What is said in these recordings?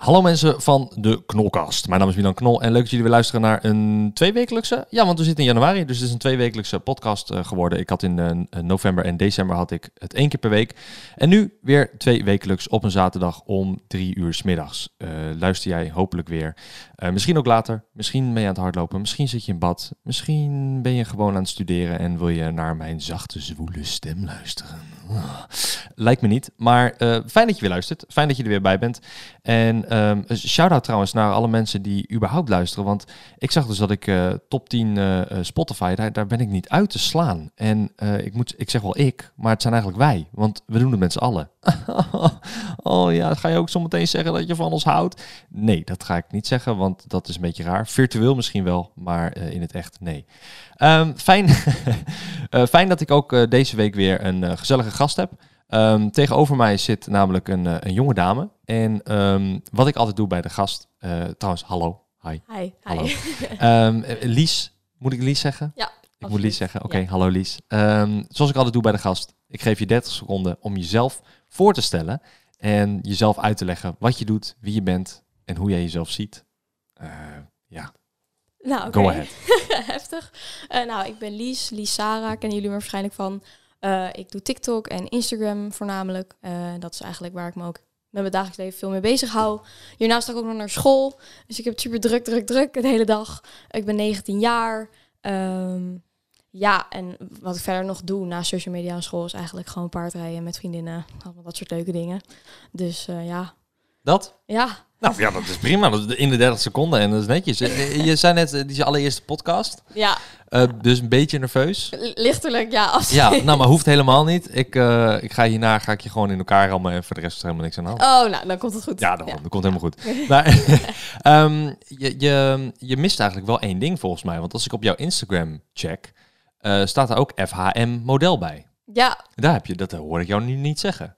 Hallo mensen van de Knolkast. Mijn naam is Milan Knol en leuk dat jullie weer luisteren naar een tweewekelijkse... Ja, want we zitten in januari, dus het is een tweewekelijkse podcast uh, geworden. Ik had in uh, november en december had ik het één keer per week. En nu weer twee wekelijks op een zaterdag om drie uur s middags. Luister jij hopelijk weer. misschien ook later, misschien ben je aan het hardlopen, misschien zit je in bad. Misschien ben je gewoon aan het studeren en wil je naar mijn zachte, zwoele stem luisteren. Lijkt me niet, maar fijn dat je weer luistert. Fijn dat je er weer bij bent. En um, shout-out trouwens naar alle mensen die überhaupt luisteren. Want ik zag dus dat ik uh, top 10 uh, Spotify, daar, daar ben ik niet uit te slaan. En uh, ik, moet, ik zeg wel ik, maar het zijn eigenlijk wij. Want we doen het met z'n allen. oh ja, ga je ook zometeen zeggen dat je van ons houdt? Nee, dat ga ik niet zeggen, want dat is een beetje raar. Virtueel misschien wel, maar in het echt nee. Um, fijn, fijn dat ik ook deze week weer een gezellige gast heb. Um, tegenover mij zit namelijk een, uh, een jonge dame. En um, wat ik altijd doe bij de gast, uh, trouwens, hallo. Hi. Hi. Hallo. um, Lies, moet ik Lies zeggen? Ja. Ik moet Lies zeggen. Oké, okay, ja. hallo Lies. zoals ik altijd doe bij de gast, ik geef je 30 seconden om jezelf voor te stellen. En jezelf uit te leggen wat je doet, wie je bent en hoe jij jezelf ziet. Uh, ja. Nou, okay. Go ahead. Heftig. Uh, nou, ik ben Lies, Lies Sarah, kennen jullie me waarschijnlijk van. Uh, ik doe TikTok en Instagram voornamelijk. Uh, dat is eigenlijk waar ik me ook met mijn dagelijks leven veel mee bezig hou. Hiernaast ga ik ook nog naar school. Dus ik heb super druk, druk, druk de hele dag. Ik ben 19 jaar. Um, ja, en wat ik verder nog doe na social media en school is eigenlijk gewoon paardrijden met vriendinnen. Allemaal dat soort leuke dingen. Dus uh, ja. Dat? Ja. Nou ja, dat is prima. Dat is in de 30 seconden en dat is netjes. Je zei net, die is je allereerste podcast. Ja. Uh, dus een beetje nerveus. Lichtelijk, ja. Absoluut. Ja, nou, maar hoeft helemaal niet. Ik, uh, ik ga hierna ga ik je gewoon in elkaar rammen en voor de rest is er helemaal niks aan de hand. Oh, nou, dan komt het goed. Ja, dan, ja. komt helemaal goed. maar um, je, je, je mist eigenlijk wel één ding volgens mij. Want als ik op jouw Instagram check, uh, staat er ook FHM model bij. Ja. Daar heb je, dat hoor ik jou nu niet zeggen.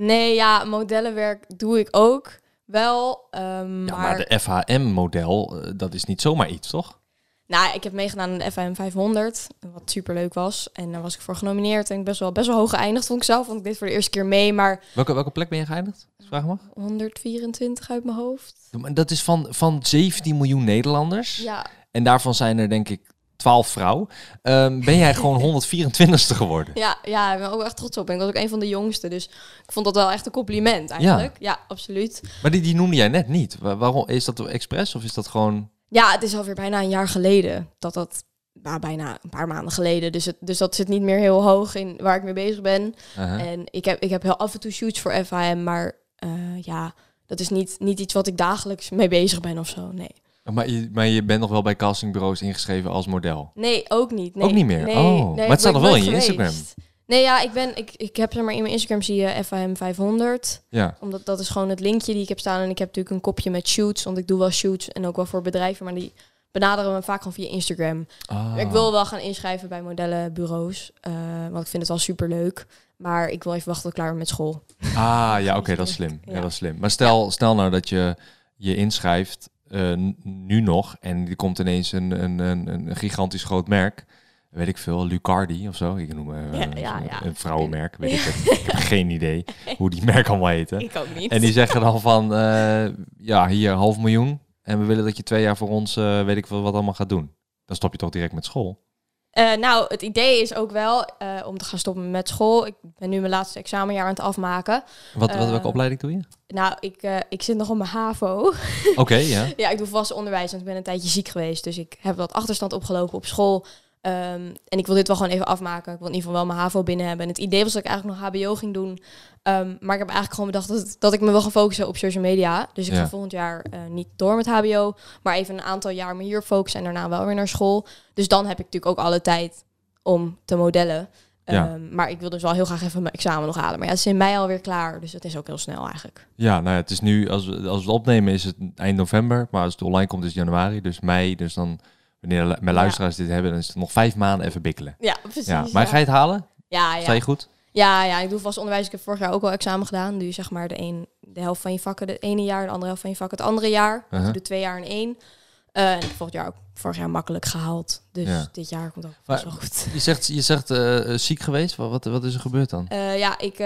Nee, ja, modellenwerk doe ik ook wel. Um, ja, maar... maar de FHM-model, uh, dat is niet zomaar iets, toch? Nou, ik heb meegedaan aan de FHM 500, wat super leuk was. En daar was ik voor genomineerd en ik best wel, best wel hoog geëindigd, vond ik zelf. Want ik deed voor de eerste keer mee, maar... Welke, welke plek ben je geëindigd? Vraag maar. 124 uit mijn hoofd. Dat is van, van 17 miljoen Nederlanders. Ja. En daarvan zijn er denk ik 12 vrouwen. Um, ben jij gewoon 124ste geworden? Ja, ja, ik ben ook echt trots op. En ik was ook een van de jongste, dus ik vond dat wel echt een compliment eigenlijk. Ja, ja absoluut. Maar die, die noemde jij net niet. Waarom? Is dat expres of is dat gewoon... Ja, het is alweer bijna een jaar geleden dat dat... Nou, bijna een paar maanden geleden. Dus, het, dus dat zit niet meer heel hoog in waar ik mee bezig ben. Uh -huh. En ik heb, ik heb heel af en toe shoots voor FHM, maar uh, ja, dat is niet, niet iets wat ik dagelijks mee bezig ben of zo. Nee. Maar je, maar je bent nog wel bij castingbureaus ingeschreven als model? Nee, ook niet. Nee. Ook niet meer? Nee, oh, nee, maar het staat nog wel in je. Instagram. Nee, ja, ik ben, ik, ik heb zeg maar in mijn Instagram zie je FAM 500. Ja. Omdat dat is gewoon het linkje die ik heb staan. En ik heb natuurlijk een kopje met shoots, want ik doe wel shoots en ook wel voor bedrijven, maar die benaderen me vaak gewoon via Instagram. Ah. Ik wil wel gaan inschrijven bij modellenbureaus, uh, want ik vind het wel super leuk. Maar ik wil even wachten tot ik klaar ben met school. Ah, ja, oké, okay, dat is slim. Ja. ja. dat is slim. Maar stel, ja. stel nou dat je je inschrijft uh, nu nog en er komt ineens een, een, een, een gigantisch groot merk. Weet ik veel, Lucardi of zo. Ik noem uh, ja, ja, ja. een vrouwenmerk. Weet ik, het. ik heb geen idee hoe die merk allemaal heten. Ik ook niet. En die zeggen dan van, uh, ja, hier half miljoen. En we willen dat je twee jaar voor ons, weet ik veel, wat allemaal gaat doen. Dan stop je toch direct met school? Eh, nou, het idee is ook wel eh, om te gaan stoppen met school. Ik ben nu mijn laatste examenjaar aan het afmaken. Wat, wat, Eh, welke opleiding doe je? Nou, ik, eh, ik zit nog op mijn HAVO. Oké, ja. ja, ik doe vast onderwijs, want ik ben een tijdje ziek geweest. Dus ik heb wat achterstand opgelopen op school. Ehm, en ik wil dit wel gewoon even afmaken. Ik wil in ieder geval wel mijn HAVO binnen hebben. En het idee was dat ik eigenlijk nog HBO ging doen. Ehm, maar ik heb eigenlijk gewoon bedacht dat, dat ik me wil gaan focussen op social media. Dus ik Ja. ga volgend jaar eh, niet door met HBO. Maar even een aantal jaar me hier focussen en daarna wel weer naar school. Dus dan heb ik natuurlijk ook alle tijd om te modellen. Ja. Ehm, maar ik wil dus wel heel graag even mijn examen nog halen. Maar ja, het is in mei alweer klaar. Dus dat is ook heel snel eigenlijk. Ja, nou ja, het is nu, als we, als we het opnemen is het eind november, maar als het online komt is het januari, dus mei. Dus dan, wanneer mijn luisteraars dit hebben, dan is het nog vijf maanden even bikkelen. Ja, precies. Ja, maar ga je het halen? ja, ja. Sta je goed? Ja, ja, ik doe vast onderwijs. Ik heb vorig jaar ook al examen gedaan. Doe je zeg maar de, een, de helft van je vakken de ene jaar, de andere helft van je vakken het andere jaar. Dus ik doe twee jaar in één. Eh, en ik heb vorig jaar ook vorig jaar makkelijk gehaald. Dus Ja. dit jaar komt ook best wel goed. Je zegt, je zegt eh, eh, ziek geweest, wat, wat, is er gebeurd dan? Ja, ik,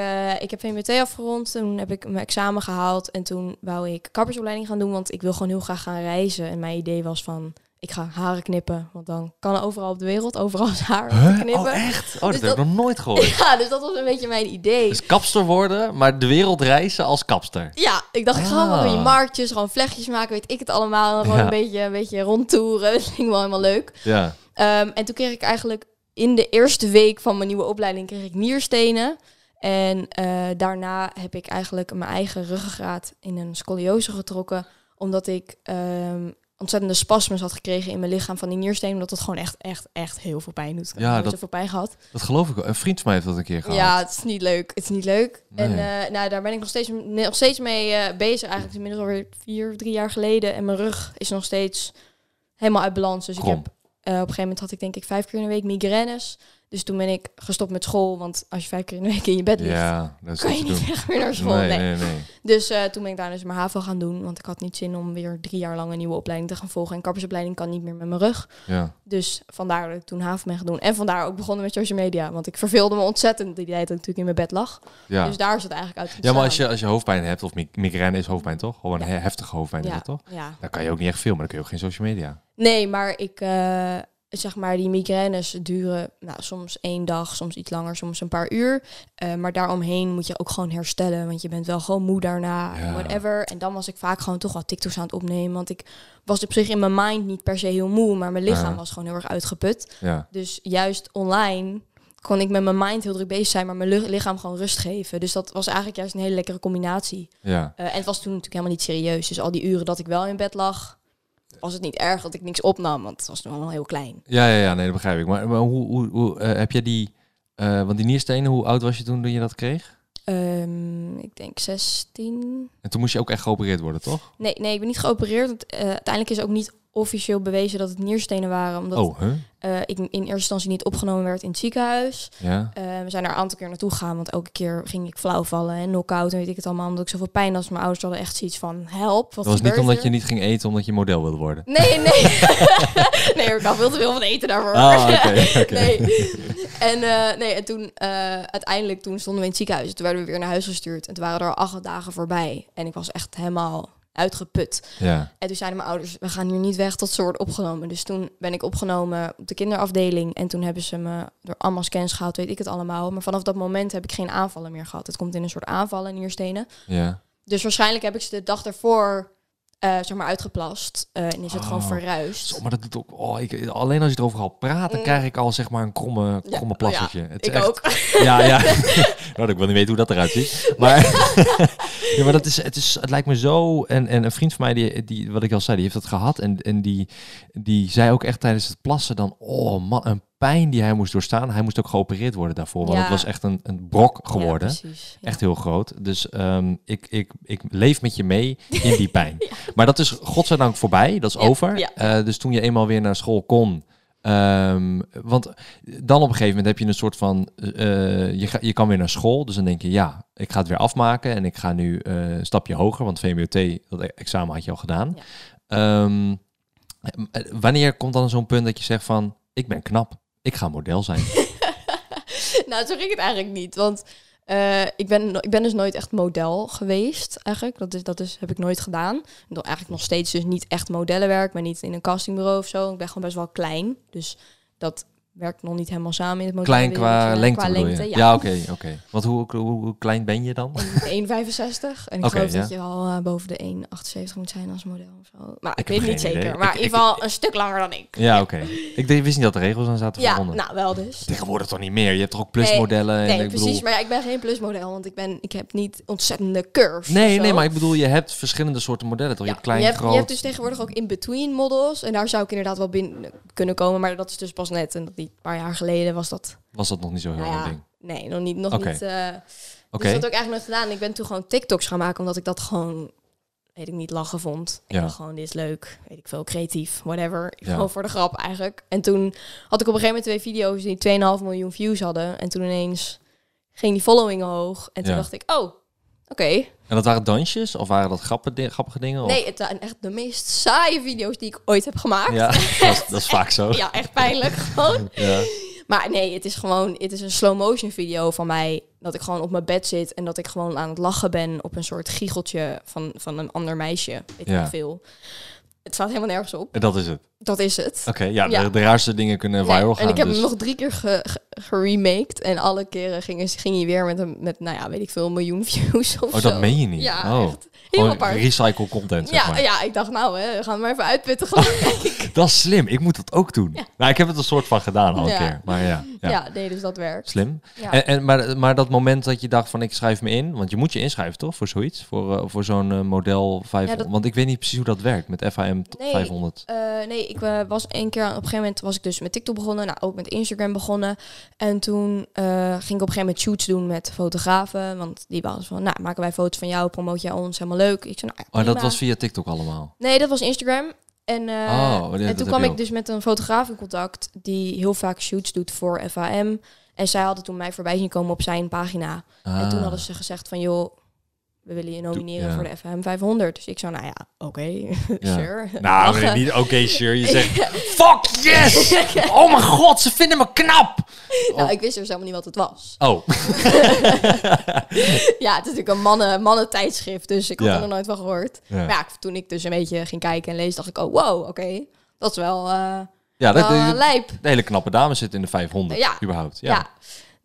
ik heb VMT afgerond. Toen heb ik mijn examen gehaald. En toen wou ik kappersopleiding gaan doen. Want ik wil gewoon heel graag gaan reizen. En mijn idee was van, ik ga haren knippen. Want dan kan overal op de wereld, overal is haar te knippen. Oh echt? Oh, dat Dus heb ik dat- nog nooit gehoord. Ja, dus dat was een beetje mijn idee. Dus kapster worden, maar de wereld reizen als kapster. Ja, ik dacht, ik ga gewoon Ah. die marktjes, gewoon vlechtjes maken, weet ik het allemaal. En gewoon Ja. een beetje, een beetje rondtoeren. Dat ging wel helemaal leuk. Ja. Ehm, en toen kreeg ik eigenlijk in de eerste week van mijn nieuwe opleiding kreeg ik nierstenen. En eh, daarna heb ik eigenlijk mijn eigen ruggengraat in een scoliose getrokken. Omdat ik ehm, ontzettende spasmes had gekregen in mijn lichaam van die nierstenen. Omdat het gewoon echt, echt, echt heel veel pijn doet. Ja, dat- zoveel pijn gehad. Dat geloof ik wel. Een vriend van mij heeft dat een keer gehad. Ja, het is niet leuk. Het is niet leuk. Nee. En eh, nou, daar ben ik nog steeds, nog steeds mee eh, bezig. Eigenlijk is inmiddels alweer vier, drie jaar geleden. En mijn rug is nog steeds helemaal uit balans. Dus Krom. ik heb, eh, op een gegeven moment had ik denk ik vijf keer in de week migraines. Dus toen ben ik gestopt met school. Want als je vijf keer in de week in je bed ligt, Ja, dat is kan je niet doen. echt meer naar school. Nee, Nee, nee, nee. Dus eh, toen ben ik daar dus mijn HAVO gaan doen. Want ik had niet zin om weer drie jaar lang een nieuwe opleiding te gaan volgen. En kappersopleiding kan niet meer met mijn rug. Ja. Dus vandaar dat ik toen HAVO ben gaan doen. En vandaar ook begonnen met social media. Want ik verveelde me ontzettend die tijd dat ik natuurlijk in mijn bed lag. Ja. Dus daar is het eigenlijk uit ja, maar als je, als je hoofdpijn hebt, of mi- migraine is hoofdpijn toch? Gewoon Ja. he- heftige hoofdpijn is ja, dat toch? ja. Dan kan je ook niet echt filmen, dan kun je ook geen social media. Nee, maar ik eh, zeg maar die migraines duren nou, soms één dag, soms iets langer, soms een paar uur. Eh, maar daaromheen moet je ook gewoon herstellen, want je bent wel gewoon moe daarna, Ja. whatever. En dan was ik vaak gewoon toch wel TikToks aan het opnemen, want ik was op zich in mijn mind niet per se heel moe, maar mijn lichaam Ja. was gewoon heel erg uitgeput. Ja. Dus juist online kon ik met mijn mind heel druk bezig zijn, maar mijn lichaam gewoon rust geven. Dus dat was eigenlijk juist een hele lekkere combinatie. Ja. Eh, en het was toen natuurlijk helemaal niet serieus. Dus al die uren dat ik wel in bed lag, was het niet erg dat ik niks opnam, want het was toen allemaal heel klein. Ja, ja, ja, nee, dat begrijp ik. Maar, maar hoe, hoe, hoe eh, heb jij die... eh, want die nierstenen, hoe oud was je toen toen je dat kreeg? Ehm, ik denk 16. En toen moest je ook echt geopereerd worden, toch? Nee, nee, ik ben niet geopereerd. Want, eh, uiteindelijk is ook niet officieel bewezen dat het nierstenen waren, omdat Oh, huh? eh, ik in eerste instantie niet opgenomen werd in het ziekenhuis. Ja. Eh, we zijn er een aantal keer naartoe gegaan, want elke keer ging ik flauw vallen en knock-out en weet ik het allemaal, omdat ik zoveel pijn had. Mijn ouders hadden echt zoiets van, help, wat Dat was niet omdat je niet ging eten, omdat je model wilde worden. Nee, nee. nee, ik had veel te veel van eten daarvoor. Ah. Nee. En, eh, nee, en toen, uiteindelijk, toen stonden we in het ziekenhuis. Toen werden we weer naar huis gestuurd. En toen waren er al acht dagen voorbij. En ik was echt helemaal uitgeput. Ja. En toen zeiden mijn ouders, we gaan hier niet weg tot ze wordt opgenomen. Dus toen ben ik opgenomen op de kinderafdeling. En toen hebben ze me door allemaal scans gehaald, weet ik het allemaal. Maar vanaf dat moment heb ik geen aanvallen meer gehad. Het komt in een soort aanvallen, nierstenen. Ja. Dus waarschijnlijk heb ik ze de dag daarvoor, eh, zeg maar, uitgeplast. Eh, en is het gewoon Oh. verruist. Zo, maar dat doet ook... Oh, ik, alleen als je erover praat, dan Mm. krijg ik al zeg maar een kromme, Ja, kromme plassertje. Het is Ik echt- ook. Ja, ja. nou, ik wil niet weten hoe dat eruit ziet. Maar, ja, maar dat is, het, is, het lijkt me zo... En, en een vriend van mij, die, die, wat ik al zei, die heeft dat gehad. En, en die, die zei ook echt tijdens het plassen dan... Oh man, een pijn die hij moest doorstaan. Hij moest ook geopereerd worden daarvoor. Want Ja. het was echt een, een brok geworden. Ja, precies. Ja. Echt heel groot. Dus ehm, ik, ik, ik leef met je mee in die pijn. Maar dat is godzijdank voorbij. Dat is over. Eh, dus toen je eenmaal weer naar school kon... ehm, want dan op een gegeven moment heb je een soort van... eh, je, ga, je kan weer naar school. Dus dan denk je, ja, ik ga het weer afmaken. En ik ga nu eh, een stapje hoger. Want VMBOT, dat examen had je al gedaan. Ja. Ehm, eh, wanneer komt dan zo'n punt dat je zegt van... Ik ben knap. Ik ga model zijn. nou, zo ging het eigenlijk niet. Want eh, ik, ben, ik ben dus nooit echt model geweest, eigenlijk. Dat, is, dat is, heb ik nooit gedaan. Eigenlijk nog steeds dus niet echt modellenwerk. Ben niet in een castingbureau of zo. Ik ben gewoon best wel klein. Dus dat werkt nog niet helemaal samen in het model. Klein qua lengte Qua ja. Ja, oké, oké. Want hoe, hoe, hoe klein ben je dan? 1,65. En ik geloof ja. dat je al eh, boven de 1,78 moet zijn als model. Of zo. Maar ik, weet niet zeker. Maar Ik- in ieder geval een stuk langer dan ik. Ja, oké. Ik wist niet dat er regels aan zaten Ja, verbonden. nou wel dus. Tegenwoordig toch niet meer? Je hebt toch ook plusmodellen? en Nee, precies. bedoel- Maar ja, ik ben geen plusmodel, want ik, ben, ik heb niet ontzettende curves. Nee, nee, maar ik bedoel, je hebt verschillende soorten modellen toch? Je hebt klein, je, hebt, groot. je hebt dus tegenwoordig ook in-between models. En daar zou ik inderdaad wel binnen kunnen komen. Maar dat is dus pas net. En dat een paar jaar geleden was dat... Was dat nog niet zo heel Nou ja, ding? nee, nog niet. Nog niet Oké. Dus dat ik eigenlijk nooit gedaan. Ik ben toen gewoon TikToks gaan maken, omdat ik dat gewoon, weet ik niet, lachen vond. Ik Ja. dacht gewoon, dit is leuk, weet ik veel, creatief, whatever. Ja. Gewoon voor de grap eigenlijk. En toen had ik op een gegeven moment twee video's die 2,5 miljoen views hadden. En toen ineens ging die following hoog. En toen dacht ik, oh, oké. En dat waren dansjes? Of waren dat grappige, di- grappige dingen? Of- Nee, het zijn echt de meest saaie video's die ik ooit heb gemaakt. Ja, dat is, dat is vaak zo. Ja, echt pijnlijk gewoon. Ja. Maar nee, het is gewoon, het is een slow motion video van mij. Dat ik gewoon op mijn bed zit en dat ik gewoon aan het lachen ben op een soort giecheltje van, van een ander meisje. Weet Ja. veel. Het staat helemaal nergens op. En dat is het. Dat is het. Oké, ja, Ja. De, de raarste dingen kunnen Nee, viral gaan. en ik heb dus- hem nog drie keer ge, ge- geremaked. En alle keren ging, ging hij weer met, een, met, nou ja, weet ik veel, een miljoen views of Oh, zo. dat meen je niet? Ja, oh. echt. Gewoon apart. recycle content, zeg Ja, maar. ja, ik dacht nou, hè, we gaan maar even uitputten gelijk. Dat is slim. Ik moet dat ook doen. Ja. Nou, ik heb het een soort van gedaan al een Ja. keer. Maar ja, ja. ja. nee, dus dat werkt. slim. Ja. En, en, maar, maar dat moment dat je dacht van ik schrijf me in, want je moet je inschrijven toch voor zoiets? Voor, eh, voor zo'n eh, model 500. dat- Want ik weet niet precies hoe dat werkt met FAM Nee. 500. Eh, nee, ik was één keer, op een gegeven moment was ik dus met TikTok begonnen, nou ook met Instagram begonnen. En toen eh, ging ik op een gegeven moment shoots doen met fotografen, want die waren van, nou maken wij foto's van jou, promoot jij ons, helemaal leuk. Ik zei, nou ja, dat was via TikTok allemaal. Nee, dat was Instagram. En, eh, Oh, en toen kwam ik dus met een fotograaf in contact die heel vaak shoots doet voor FAM. En zij hadden toen mij voorbij zien komen op zijn pagina. En toen Ah. hadden ze gezegd van, joh, we willen je nomineren ja. voor de FM 500. Dus ik zou, nou ja, oké, Ja. sure. Nou, nee, niet oké, sure. Je zegt, fuck yes! Oh mijn god, ze vinden me knap! Nou, ik wist dus helemaal niet wat het was. Oh, ja, het is natuurlijk een mannen, mannentijdschrift, dus ik had Ja. er nog nooit van gehoord. Ja. Maar ja, toen ik dus een beetje ging kijken en lezen, dacht ik, oh wow, oké. Dat is wel, eh ja, dat, de, lijp. de hele knappe dame zit in de 500, Ja. überhaupt. Ja.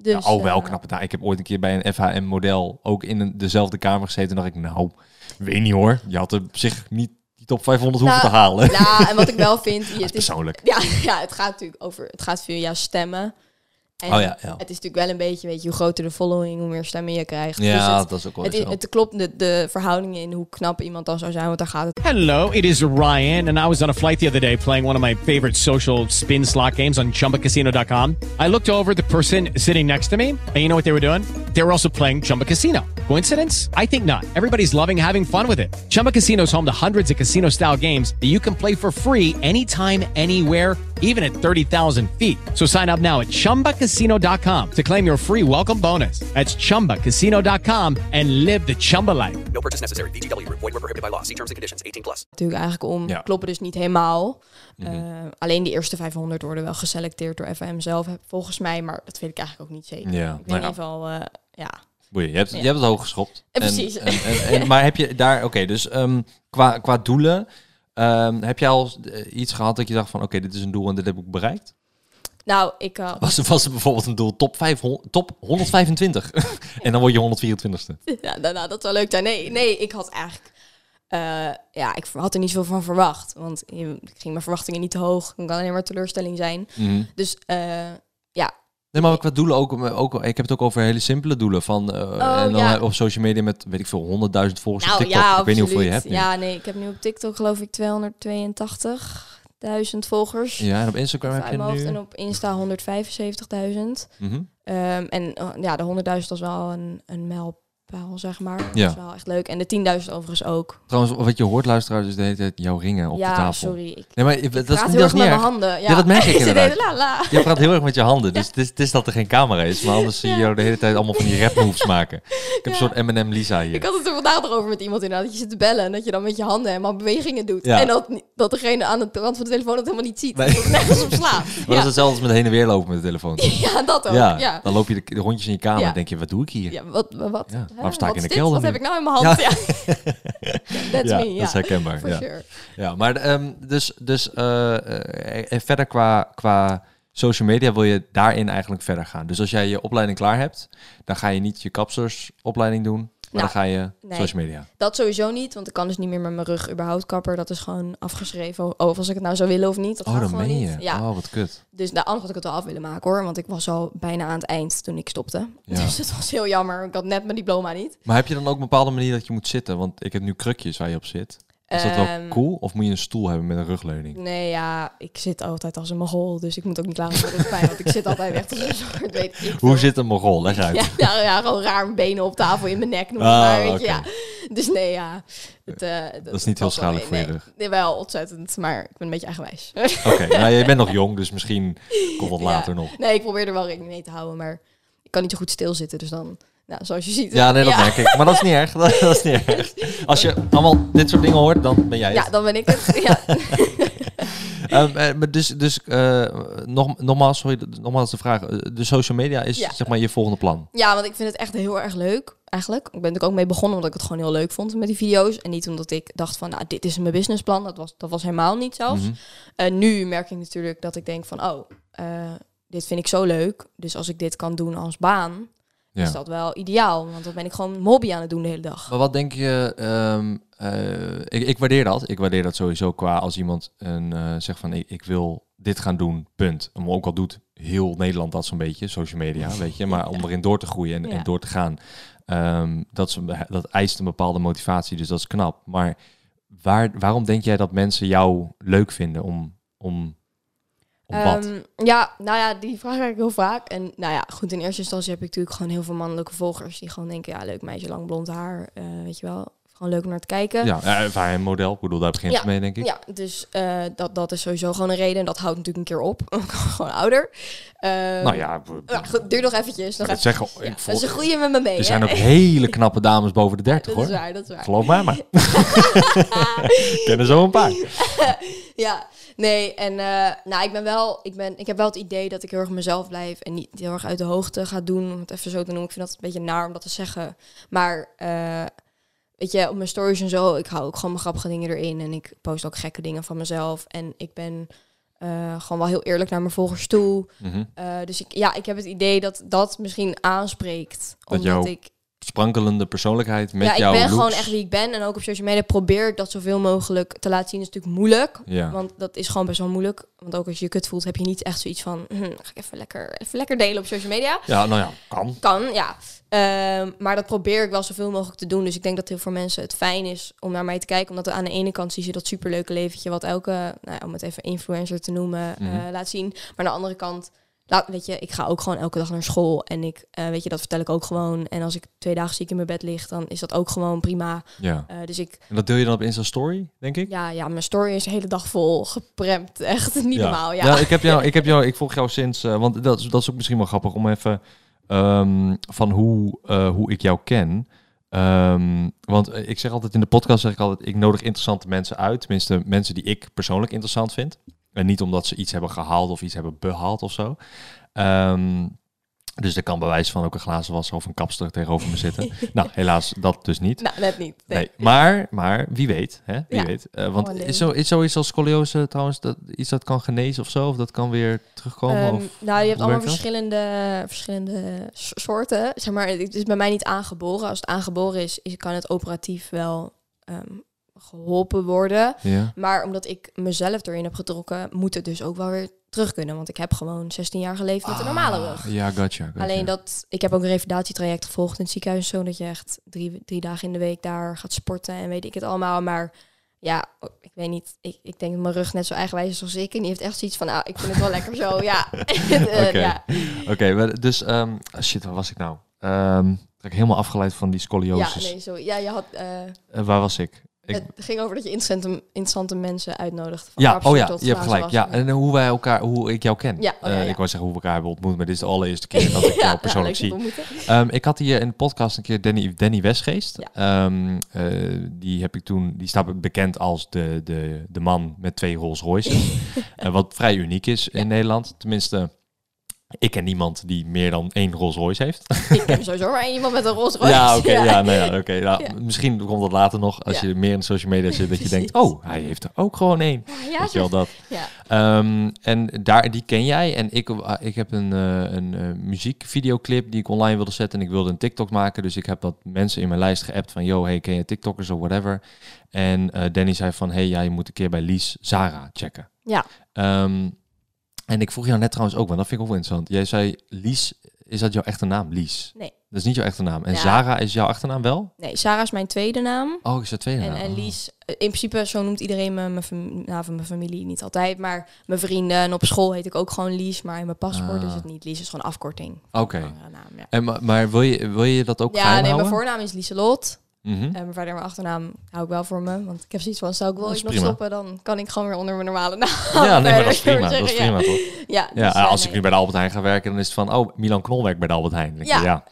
Dus, Ja, oh, wel eh, knappe dame. Ik heb ooit een keer bij een FHM-model ook in een, dezelfde kamer gezeten. En dacht ik, nou, weet niet hoor. Je had op zich niet die top 500 hoeven Nou, te halen. Ja, en wat ik wel vind, het is is, persoonlijk. ja, ja, het gaat natuurlijk over, het gaat via stemmen. En Oh ja, ja. het is natuurlijk wel een beetje, weet je, hoe groter de following, hoe meer stemmen je krijgt. Ja, dus het, dat is ook wel het, zo. het klopt, de, de verhoudingen in hoe knap iemand dan zou zijn, want daar gaat het Hello, it is Ryan, and I was on a flight the other day playing one of my favorite social spin slot games on chumbacasino.com. I looked over at the person sitting next to me, and you know what they were doing? They were also playing Chumba Casino. Coincidence? I think not. Everybody's loving having fun with it. Chumba Casino is home to hundreds of casino style games that you can play for free anytime, anywhere, even at 30,000 feet. So sign up now at chumbacasino.com to claim your free welcome bonus. That's chumbacasino.com and live the Chumba life. No purchase necessary. VGW Group. Void were prohibited by law. See terms and conditions. 18 plus. natuurlijk eigenlijk om. Ja. Kloppen dus niet helemaal. Eh, alleen de eerste 500 worden wel geselecteerd door FAM zelf, volgens mij. Maar dat weet ik eigenlijk ook niet zeker. Ja, Ik weet nou in ja. ieder geval, eh, ja. Boeien, je, hebt, Ja. je hebt het hoog geschopt. Eh, precies. En, en, en- maar heb je daar, oké, dus ehm, qua, qua doelen, ehm, heb jij al eh, iets gehad dat je dacht van, oké, dit is een doel en dit heb ik bereikt? Nou, ik... eh, Was, was er bijvoorbeeld een doel top, 500, top 125 en dan word je 124ste? ja, nou, nou, dat zou leuk zijn. Nee, nee, ik had eigenlijk... eh, ja, ik had er niet zoveel van verwacht. Want ik ging mijn verwachtingen niet te hoog. Het kan alleen maar teleurstelling zijn. Mhm. Dus ja, Nee, maar qua doelen ook, ook, ik heb het ook over hele simpele doelen. Van, eh, en dan Oh, ja. op social media met, weet ik veel, 100.000 volgers op nou TikTok. ja, ik weet niet hoeveel je hebt nu. Ja, nee, ik heb nu op TikTok geloof ik 282.000 volgers. Ja, en op Instagram heb je hoofd. nu... En op Insta 175.000. Mhm. Ehm, en eh, ja, de 100.000 was wel een, een mijlpaal, zeg maar. Ja. Dat is wel echt leuk. En de 10.000 overigens ook. Trouwens, wat je hoort, luisteraars, is de hele tijd jouw ringen op ja, de tafel. sorry. Ik Nee, maar dat, praat is, heel erg met mijn handen. Ja, Ja, dat merk ik inderdaad. hele la, la. Je praat heel erg met je handen, dus het, is, het is dat er geen camera is. Maar anders zie je jou de hele tijd allemaal van die rap moves maken. Ik heb een soort M&M Lisa hier. Ik had het er vandaag nog over met iemand inderdaad. Dat je zit te bellen en dat je dan met je handen helemaal bewegingen doet. Ja. En dat, dat degene aan de rand van de telefoon het helemaal niet ziet. Nee. Dat het nergens op slaat. Maar dat is hetzelfde als met heen en weer lopen met de telefoon. ja, dat ook. Ja, dan loop je de, de rondjes in je kamer en denk je, wat doe ik hier? Ja, wat, wat? Waarom sta ik in de kelder Wat heb ik nou in mijn hand? Ja. That's me, dat is herkenbaar. For Ja. sure. Ja, maar ehm, dus, dus eh, eh, eh, verder qua, qua social media wil je daarin eigenlijk verder gaan. Dus als jij je opleiding klaar hebt, dan ga je niet je kapsersopleiding doen, maar Nou, dan ga je nee. social media. Dat sowieso niet, want ik kan dus niet meer met mijn rug überhaupt kapper. Dat is gewoon afgeschreven. Of als ik het nou zou willen of niet. Dat Oh, dat gewoon meen niet. je? Ja. Oh, wat kut. Dus nou, anders had ik het wel af willen maken hoor. Want ik was al bijna aan het eind toen ik stopte. Ja. Dus het was heel jammer. Ik had net mijn diploma niet. Maar heb je dan ook een bepaalde manier dat je moet zitten? Want ik heb nu krukjes waar je op zit. Is dat wel Ehm, cool? Of moet je een stoel hebben met een rugleuning? Nee, ja, ik zit altijd als een mogol. Dus ik moet ook niet voor de pijn. Want ik zit altijd echt als een soort, weet ik Hoe zit een mogol? Leg uit. Ja, ja, ja, gewoon raar benen op tafel in mijn nek. Noem het Ah, maar, weet je, ja. Dus nee, ja. Het, eh, Dat is niet heel schadelijk voor je nee. rug. Nee, wel ontzettend, maar ik ben een beetje eigenwijs. Oké, nou, je bent nog jong, dus misschien komt dat Ja. later nog. nee, ik probeer er wel rekening mee te houden, maar ik kan niet zo goed stilzitten. Dus dan, nou, zoals je ziet. Ja, nee, dat merk ik. Maar dat is niet erg. Dat, dat is niet erg. Als je allemaal dit soort dingen hoort, dan ben jij het. Ja, dan ben ik het. Ja. Ehm, eh, dus, dus eh, nog, nogmaals, sorry, nogmaals de vraag. Eh, De social media is Ja. zeg maar je volgende plan. ja, want ik vind het echt heel erg leuk, eigenlijk. Ik ben er ook mee begonnen omdat ik het gewoon heel leuk vond met die video's. En niet omdat ik dacht van, nou, dit is mijn businessplan. Dat was, dat was helemaal niet zelfs. En nu merk ik natuurlijk dat ik denk van, oh, dit vind ik zo leuk. Dus als ik dit kan doen als baan, Ja. is dat wel ideaal. Want dan ben ik gewoon hobby aan het doen de hele dag. Maar wat denk je? ehm, eh, ik, ik waardeer dat. Ik waardeer dat sowieso qua als iemand een, eh, zegt van ik, ik wil dit gaan doen, punt. Maar ook al doet heel Nederland dat zo'n beetje, social media, weet je. Maar om erin door te groeien en, en door te gaan, ehm, dat, is dat eist een bepaalde motivatie, dus dat is knap. Maar waar, waarom denk jij dat mensen jou leuk vinden om, om, wat? Ehm, ja, nou ja, die vraag krijg ik heel vaak. En nou ja, goed, in eerste instantie heb ik natuurlijk gewoon heel veel mannelijke volgers die gewoon denken, ja, leuk meisje, lang blond haar, eh, weet je wel. Gewoon leuk om naar te kijken. Ja, een model. Ik bedoel, daar begint Ja, mee, denk ik. Ja, dus eh, dat, dat is sowieso gewoon een reden. En dat houdt natuurlijk een keer op. gewoon ouder. Ehm, Nou ja, we- ja, goed, duur nog eventjes. Nog even. zeggen, Ja, ik volg- ze groeien met me mee. er zijn hè? ook hele knappe dames boven de 30 Dat is hoor. waar, dat is waar. Geloof mij maar. Ik ken er zo een paar. Ja, nee, en eh, nou, ik ben wel, ik, ben, ik heb wel het idee dat ik heel erg mezelf blijf en niet heel erg uit de hoogte ga doen, om het even zo te noemen. Ik vind dat een beetje naar om dat te zeggen. Maar eh, weet je, op mijn stories en zo, ik hou ook gewoon mijn grappige dingen erin en ik post ook gekke dingen van mezelf. En ik ben eh, gewoon wel heel eerlijk naar mijn volgers toe. Mhm. Dus ik, ja, ik heb het idee dat dat misschien aanspreekt. Dat Omdat ik Sprankelende persoonlijkheid met ja, ik jouw ben looks. gewoon echt wie ik ben. En ook op social media probeer ik dat zoveel mogelijk te laten zien. Dat is natuurlijk moeilijk. Ja. Want dat is gewoon best wel moeilijk. Want ook als je je kut voelt, heb je niet echt zoiets van... Hm, ga ik even lekker, even lekker delen op social media. ja, nou ja, kan. Kan, ja. Ehm, maar dat probeer ik wel zoveel mogelijk te doen. Dus ik denk dat heel veel mensen het fijn is om naar mij te kijken. Omdat aan de ene kant zie je dat superleuke leventje... wat elke, nou ja, om het even influencer te noemen, eh, laat zien. Maar aan de andere kant... Laat, weet je, ik ga ook gewoon elke dag naar school. En ik, eh, weet je, dat vertel ik ook gewoon. En als ik twee dagen ziek in mijn bed lig, dan is dat ook gewoon prima. Ja. Eh, dus ik, En dat deel je dan op Insta Story, denk ik? ja, ja, mijn story is de hele dag vol gepremd. Echt niet ja. normaal, ja. Ja, ik heb jou, ik heb jou, ik volg jou sinds, eh, want dat, is- dat is ook misschien wel grappig om even ehm, van hoe, hoe ik jou ken. Ehm, want ik zeg altijd in de podcast, zeg ik altijd, ik nodig interessante mensen uit. Tenminste, mensen die ik persoonlijk interessant vind. En niet omdat ze iets hebben gehaald of iets hebben behaald of zo. Ehm, dus er kan bij wijze van ook een glazen wasser of een kapster tegenover me zitten. nou, helaas dat dus niet. Nou, net niet. Nee. Nee, maar, maar wie weet, hè? Wie Ja. weet. Eh, want Oh, is, zo, is zoiets als scoliose trouwens dat, iets dat kan genezen of zo? Of dat kan weer terugkomen? Ehm, of, nou, je hebt allemaal dat? verschillende, verschillende soorten. Zeg maar, het is bij mij niet aangeboren. Als het aangeboren is, is kan het operatief wel ehm, geholpen worden. Ja. Maar omdat ik mezelf erin heb getrokken, moet het dus ook wel weer terug kunnen. Want ik heb gewoon 16 jaar geleefd met een normale Ah, rug. Ja, gotcha. gotcha. Alleen dat, ik heb ook een revalidatietraject gevolgd in het ziekenhuis, zodat je echt drie, drie dagen in de week daar gaat sporten en weet ik het allemaal. Maar ja, ik weet niet, ik, ik denk dat mijn rug net zo eigenwijs is als ik. En die heeft echt zoiets van, nou, ik vind het wel lekker zo, ja. Eh, Oké. ja. Oké, maar dus... ehm, shit, waar was ik nou? Ben ik helemaal afgeleid van die ja, scoliosis. nee, zo. Ja, je had, Eh, waar was ik? Ik het ging over dat je interessante, interessante mensen uitnodigt. Van ja, oh ja, je hebt gelijk. Ja, en hoe wij elkaar, hoe ik jou ken. Ja, oh ja, Eh, ja. Ik wou zeggen hoe we elkaar hebben ontmoet, maar dit is de allereerste keer dat ik jou Ja, persoonlijk zie. Ehm, ik had hier in de podcast een keer Danny, Danny Westgeest. Ehm, eh, die heb ik toen, die staat bekend als de, de, de man met twee Rolls Royces. Eh, wat vrij uniek is in Nederland. Tenminste, Ik ken niemand die meer dan één Rolls Royce heeft. Ik ken sowieso maar iemand met een Rolls Royce. ja, oké. ja, nou ja, oké. nou, Ja. Misschien komt dat later nog, als je meer in social media zit, dat je denkt, oh, hij heeft er ook gewoon één. Ja, Weet je wel zeg. dat? Ja. Ehm, en daar, die ken jij. En ik, eh, ik heb een, eh, een eh, muziekvideoclip die ik online wilde zetten. En ik wilde een TikTok maken. Dus ik heb wat mensen in mijn lijst geappt van... Yo, hey, ken je TikTokkers of whatever? En Danny zei van... Hey, ja, je moet een keer bij Lies Zara checken. Ja. Ehm, en ik vroeg jou net trouwens ook, want dat vind ik ook wel interessant. Jij zei Lies, is dat jouw echte naam? Lies? Nee. Dat is niet jouw echte naam. En Ja. Zara is jouw achternaam wel? Nee, Sarah is mijn tweede naam. Oh, is dat tweede En, naam? en Oh. Lies, eh, in principe, zo noemt iedereen me, mijn, fam- nou, van mijn familie niet altijd, maar mijn vrienden. En op school heet ik ook gewoon Lies, maar in mijn paspoort Ah. is het niet. Lies is gewoon afkorting. Oké. Een andere naam, ja. En, maar, maar wil, je, wil je dat ook Ja, geheim nee, mijn houden? voornaam is Lieselot. En mijn verder mijn achternaam hou ik wel voor me. Want ik heb zoiets van, zou ik wel iets nog stoppen, dan kan ik gewoon weer onder mijn normale naam. Ja, nee, maar dat is prima. Dat is prima, toch? Ja, Ja, dus, eh, als ik nu bij de Albert Heijn ga werken, dan is het van, oh, Milan Knol werkt bij de Albert Heijn. Ja. ja.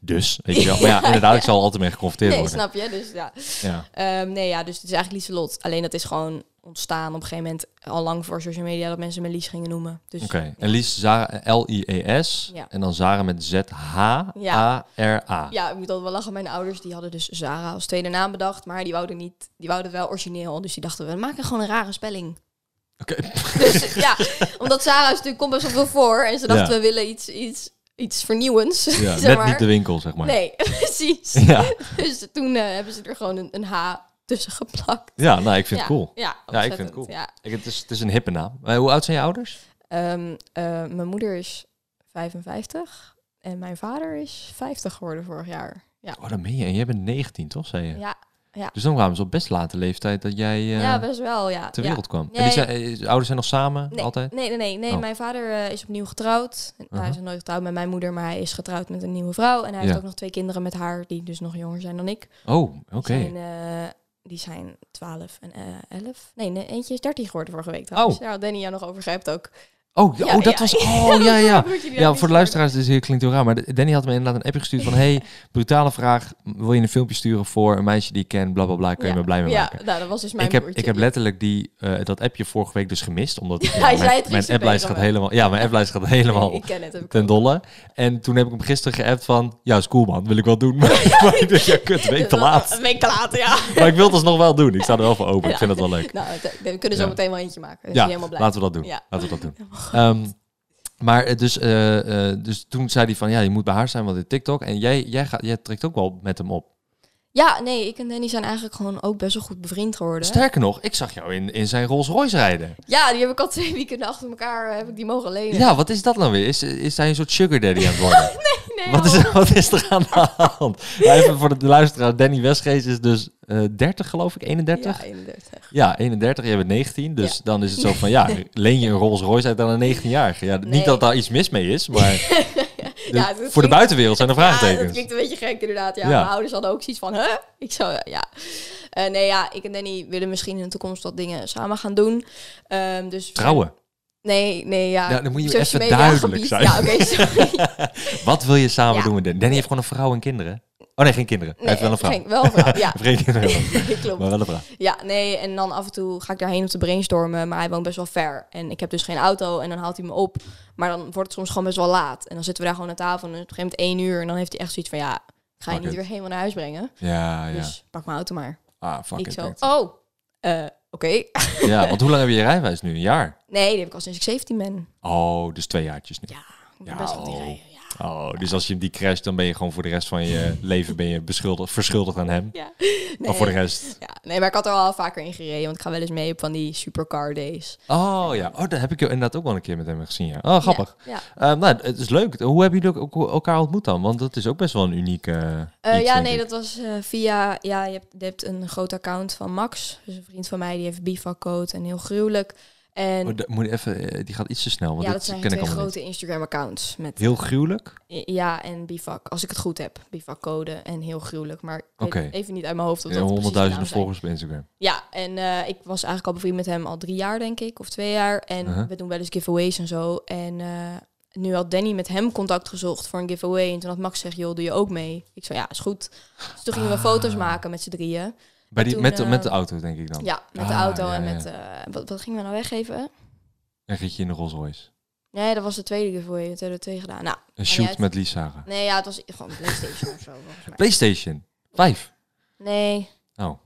Dus, weet je wel. Maar ja, inderdaad, ik zal altijd mee geconfronteerd Nee, worden. snap je? Dus ja. Ja. Ehm, nee, ja, dus het is eigenlijk Lieselot. Alleen dat is gewoon ontstaan op een gegeven moment al lang voor social media dat mensen me Lies gingen noemen. Dus Oké. ja. En Lies, Zara, L-I-E-S. Ja. En dan Zara met Z-H-A-R-A. Ja, ik moet altijd wel lachen. Mijn ouders die hadden dus Zara als tweede naam bedacht, maar die wouden niet, die wouden wel origineel. Dus die dachten we maken gewoon een rare spelling. Oké. Dus ja, omdat Zara is natuurlijk komt best wel veel voor en ze dachten Ja. we willen iets, iets, iets vernieuwends. Ja, zeg net maar. niet de winkel, zeg maar. Nee, precies. Ja. Dus toen eh, hebben ze er gewoon een, een H tussen geplakt. ja, nou, ik vind ja. het cool. Ja, Ja, ik vind het cool. Ja. Ik, het, is, het is een hippe naam. Maar hoe oud zijn je ouders? Ehm, eh, mijn moeder is 55 en mijn vader is 50 geworden vorig jaar. Ja, Oh, dat meen je. En jij bent 19, toch, zei je? ja, Dus dan kwamen ze op best late leeftijd dat jij eh, ja best wel. Ja. ter ja. wereld kwam. Ja, en die ja. zijn, eh, de ouders zijn nog samen, Nee, altijd? nee, nee, nee. nee. Oh. Mijn vader eh, is opnieuw getrouwd. Hij Uh-huh. is nooit getrouwd met mijn moeder, maar hij is getrouwd met een nieuwe vrouw. En hij heeft Ja. ook nog twee kinderen met haar, die dus nog jonger zijn dan ik. Oh, oké. Eh, die zijn 12 en eh 11. Nee, nee, eentje is 13 geworden vorige week trouwens. Oh. Ja, had Danny jou nog over ook. Oh, Ja, oh, dat ja, was... ja. Oh, ja, ja. Ja, voor de luisteraars, is heel- klinkt heel raar, maar Danny had me inderdaad een appje gestuurd van... hey, brutale vraag, wil je een filmpje sturen voor een meisje die ik ken, bla bla bla, kun je Ja. me blij mee Ja, maken? nou, dat was dus mijn Ik heb, broertje. ik heb Ja. letterlijk die, eh, dat appje vorige week dus gemist, omdat ja, mijn, applijst gaat helemaal... Ja, mijn applijst gaat helemaal Ik ken het. Heb ik ten dolle. En toen heb ik hem gisteren geappt van, ja, is cool man, wil ik wel doen. maar ik dacht, ja, kut, week te laat. Een week te laat, ja. Maar ik wil het alsnog wel doen. Ik sta er wel voor open. Ik Ja. vind het wel leuk. Nou, we kunnen zo Ja. meteen wel eentje maken. Is Ja, helemaal blij. laten we dat doen. Ja. Laten we dat doen. Ehm, maar eh, dus, eh, eh, dus toen zei hij van, ja, je moet bij haar zijn, want dit TikTok. En jij, jij, gaat, jij trekt ook wel met hem op. Ja, nee, ik en Danny zijn eigenlijk gewoon ook best wel goed bevriend geworden. Sterker nog, ik zag jou in, in zijn Rolls Royce rijden. Ja, die heb ik al twee weekenden achter elkaar heb ik die mogen lenen. Ja, wat is dat nou weer? Is, is hij een soort sugar daddy aan het worden? nee, wat, is, wat is er aan de hand? Even voor de luisteraar. Danny Westgeest is dus eh 30, geloof ik, 31? Ja, 31. Ja, 31, jij bent 19. Dus Ja. dan is het zo van, ja, leen je een Rolls Royce uit aan een 19-jarige. Ja, Nee. Niet dat daar iets mis mee is, maar de- Ja, het voor de buitenwereld zijn er Ja, dat vraagtekens. klinkt een beetje gek inderdaad. Ja, Ja. mijn ouders hadden ook zoiets van, huh? Ik zou, ja. Eh, nee, ja, ik en Danny willen misschien in de toekomst wat dingen samen gaan doen. Ehm, dus Trouwen. Nee, nee, ja. Ja, dan moet je Social even media duidelijk gebied. zijn. Ja, oké, sorry. Wat wil je samen Ja. doen met Danny? Danny heeft gewoon een vrouw en kinderen. Oh nee, geen kinderen. Hij heeft wel een vrouw. Geen, wel een vrouw, ja. Of geen kinderen. Nee, klopt. maar wel een vrouw. Ja, nee, en dan af en toe ga ik daarheen om te brainstormen, maar hij woont best wel ver. En ik heb dus geen auto en dan haalt hij me op. Maar dan wordt het soms gewoon best wel laat. En dan zitten we daar gewoon aan tafel en op een gegeven moment één uur. En dan heeft hij echt zoiets van, ja, ga je niet weer helemaal naar huis brengen. Ja, ja. Dus pak mijn auto maar. Ah, fuck ik it. zo, oh, eh, oké. Ja, want hoe lang heb je je rijbewijs nu? Een jaar? Nee, die heb ik al sinds ik 17 ben. Oh, dus twee jaartjes nu. Ja, ik ben Ja, best wel die oh. rijden. Oh, dus als je die crasht, dan ben je gewoon voor de rest van je leven ben je beschuldigd, verschuldigd aan hem. Ja. Maar voor de rest... Ja, nee, maar ik had er al vaker in gereden, want ik ga wel eens mee op van die supercar days. Oh ja, oh, dat heb ik inderdaad ook wel een keer met hem gezien. Ja. Oh, grappig. Ja, Eh, nou, het is leuk. Hoe hebben jullie ook elkaar ontmoet dan? Want dat is ook best wel een unieke. Eh, iets, ja, nee, ik. dat was eh, via... Ja, je hebt, je hebt een groot account van Max. Dus een vriend van mij, die heeft bivakcode en heel gruwelijk. En Oh, moet even, eh, die gaat iets te snel. Want ja, dat zijn ken twee grote Instagram-accounts. Met. Heel gruwelijk. Ja, en bivak. Als ik het goed heb. Bivakcode en heel gruwelijk. Maar ik weet Oké. even niet uit mijn hoofd of Ja, dat honderdduizenden volgers op Instagram. Ja, en eh, ik was eigenlijk al bevriend met hem al drie jaar, denk ik. Of twee jaar. En Uh-huh. we doen wel eens giveaways en zo. En eh, nu had Danny met hem contact gezocht voor een giveaway. En toen had Max gezegd, joh, doe je ook mee? Ik zei, ja, is goed. Dus toen gingen we Ah. foto's maken met z'n drieën. Bij die, toen, met, de, eh, met de auto, denk ik dan. Ja, met de Ah, auto ja, en met... eh, wat, wat gingen we nou weggeven? Een ritje in de Rolls Royce. Nee, dat was de tweede giveaway. Dat hebben we twee gedaan. Nou, Een shoot uit. met Lisa. Nee, ja, het was gewoon Playstation of zo. volgens mij. PlayStation 5. Nee, Oh,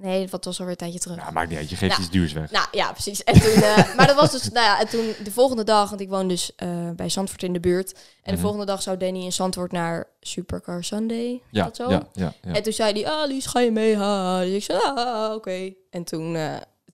nee, dat was alweer een tijdje terug. ja, maakt niet uit. Je geeft Nou, iets duurs weg. Nou ja, precies. En toen, eh, maar dat was dus, nou ja, en toen de volgende dag, want ik woon dus eh, bij Zandvoort in de buurt. En de Mhm. volgende dag zou Danny in Zandvoort naar Supercar Sunday. Ja, dat zo? ja, ja, ja. En toen zei hij, ah Lies, ga je mee? Ha? Dus ik zei, ah, oké. En toen, eh,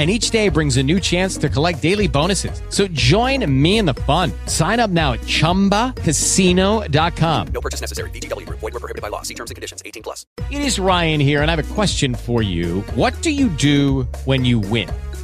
And each day brings a new chance to collect daily bonuses. So join me in the fun. Sign up now at chumbacasino.com. No purchase necessary. VGW Void were prohibited by law. See terms and conditions. 18 plus. It is Ryan here, and I have a question for you. What do you do when you win?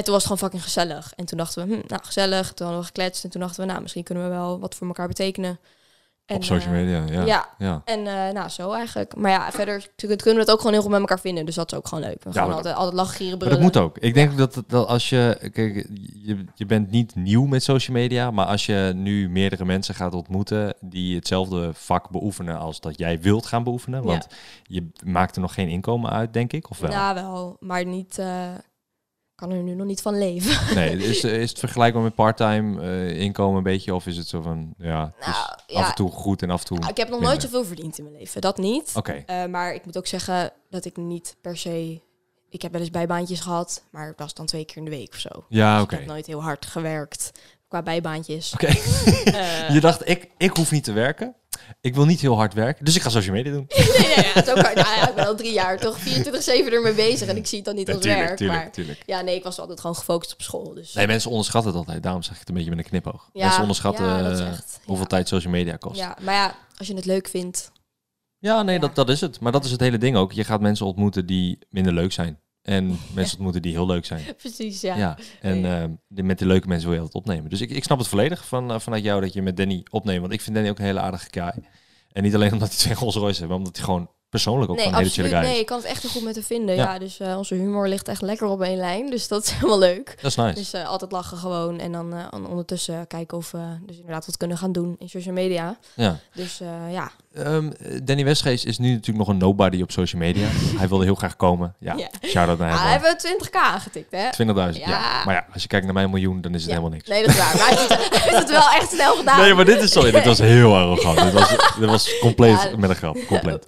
En toen was het gewoon fucking gezellig. En toen dachten we, hm, nou gezellig. Toen hadden we gekletst. En toen dachten we, nou misschien kunnen we wel wat voor elkaar betekenen. En, Op social eh, media, ja. ja. ja. En eh, nou, zo eigenlijk. Maar ja, verder kunnen we het ook gewoon heel goed met elkaar vinden. Dus dat is ook gewoon leuk. We gaan altijd, altijd lachen, gieren, Maar brullen. dat moet ook. Ik denk dat, dat als je, kijk, je, je bent niet nieuw met social media, maar als je nu meerdere mensen gaat ontmoeten die hetzelfde vak beoefenen als dat jij wilt gaan beoefenen, want je maakt er nog geen inkomen uit, denk ik, of wel? Ja, wel. Maar niet... eh, kan er nu nog niet van leven. Nee, is, is het vergelijkbaar met parttime eh, inkomen een beetje, of is het zo van, ja, Nou, af ja. en toe goed en af en toe Nou, ik heb nog minder. nooit zoveel verdiend in mijn leven. Dat niet. Oké, Eh, maar ik moet ook zeggen dat ik niet per se... Ik heb wel eens bijbaantjes gehad, maar dat was dan twee keer in de week of zo. ja, Dus oké. Ik heb nooit heel hard gewerkt qua bijbaantjes. Oké. Eh, je dacht, ik, ik hoef niet te werken. Ik wil niet heel hard werken, dus ik ga social media doen. nee, nee, ja, het is ook, hard. nou ja, ik ben al drie jaar toch 24-7 ermee bezig en ik zie het dan niet als werk. tuurlijk, maar tuurlijk. ja, nee, ik was altijd gewoon gefocust op school. Dus Nee, mensen onderschatten het altijd. Daarom zeg ik het een beetje met een knipoog. Ja, mensen onderschatten ja, eh, echt, hoeveel ja. tijd social media kost. Ja, maar ja, als je het leuk vindt. nee, Ja. Dat, dat is het. Maar dat is het hele ding ook. Je gaat mensen ontmoeten die minder leuk zijn. En mensen ontmoeten die heel leuk zijn. Precies, Ja. ja. En eh, die- met die leuke mensen wil je dat opnemen. Dus ik, ik snap het volledig van, eh, vanuit jou dat je met Danny opneemt. Want ik vind Danny ook een hele aardige guy. En niet alleen omdat hij twee Rolls Royce heeft, maar omdat hij gewoon persoonlijk ook Nee, hele chille guy Nee, is. ik kan het echt heel goed met hem vinden. Ja. Ja, dus eh, onze humor ligt echt lekker op één lijn. Dus dat is helemaal leuk. Dat is nice. Dus eh, altijd lachen gewoon. En dan en ondertussen kijken of we dus inderdaad wat kunnen gaan doen in social media. ja. Dus ja. Ehm, Danny Westgeest is nu natuurlijk nog een nobody op social media. hij wilde heel graag komen. Ja, Ja. shout-out naar hem. Ah, hebben we 20k aangetikt, hè? 20.000, ja. Ja. Maar ja, als je kijkt naar mijn miljoen, dan is het Ja. helemaal niks. Nee, dat is waar. Maar hij heeft het, hij heeft het wel echt snel gedaan. Nee, maar dit is sorry, dit was heel arrogant. dit, was, dit was compleet Ja. met een grap, compleet.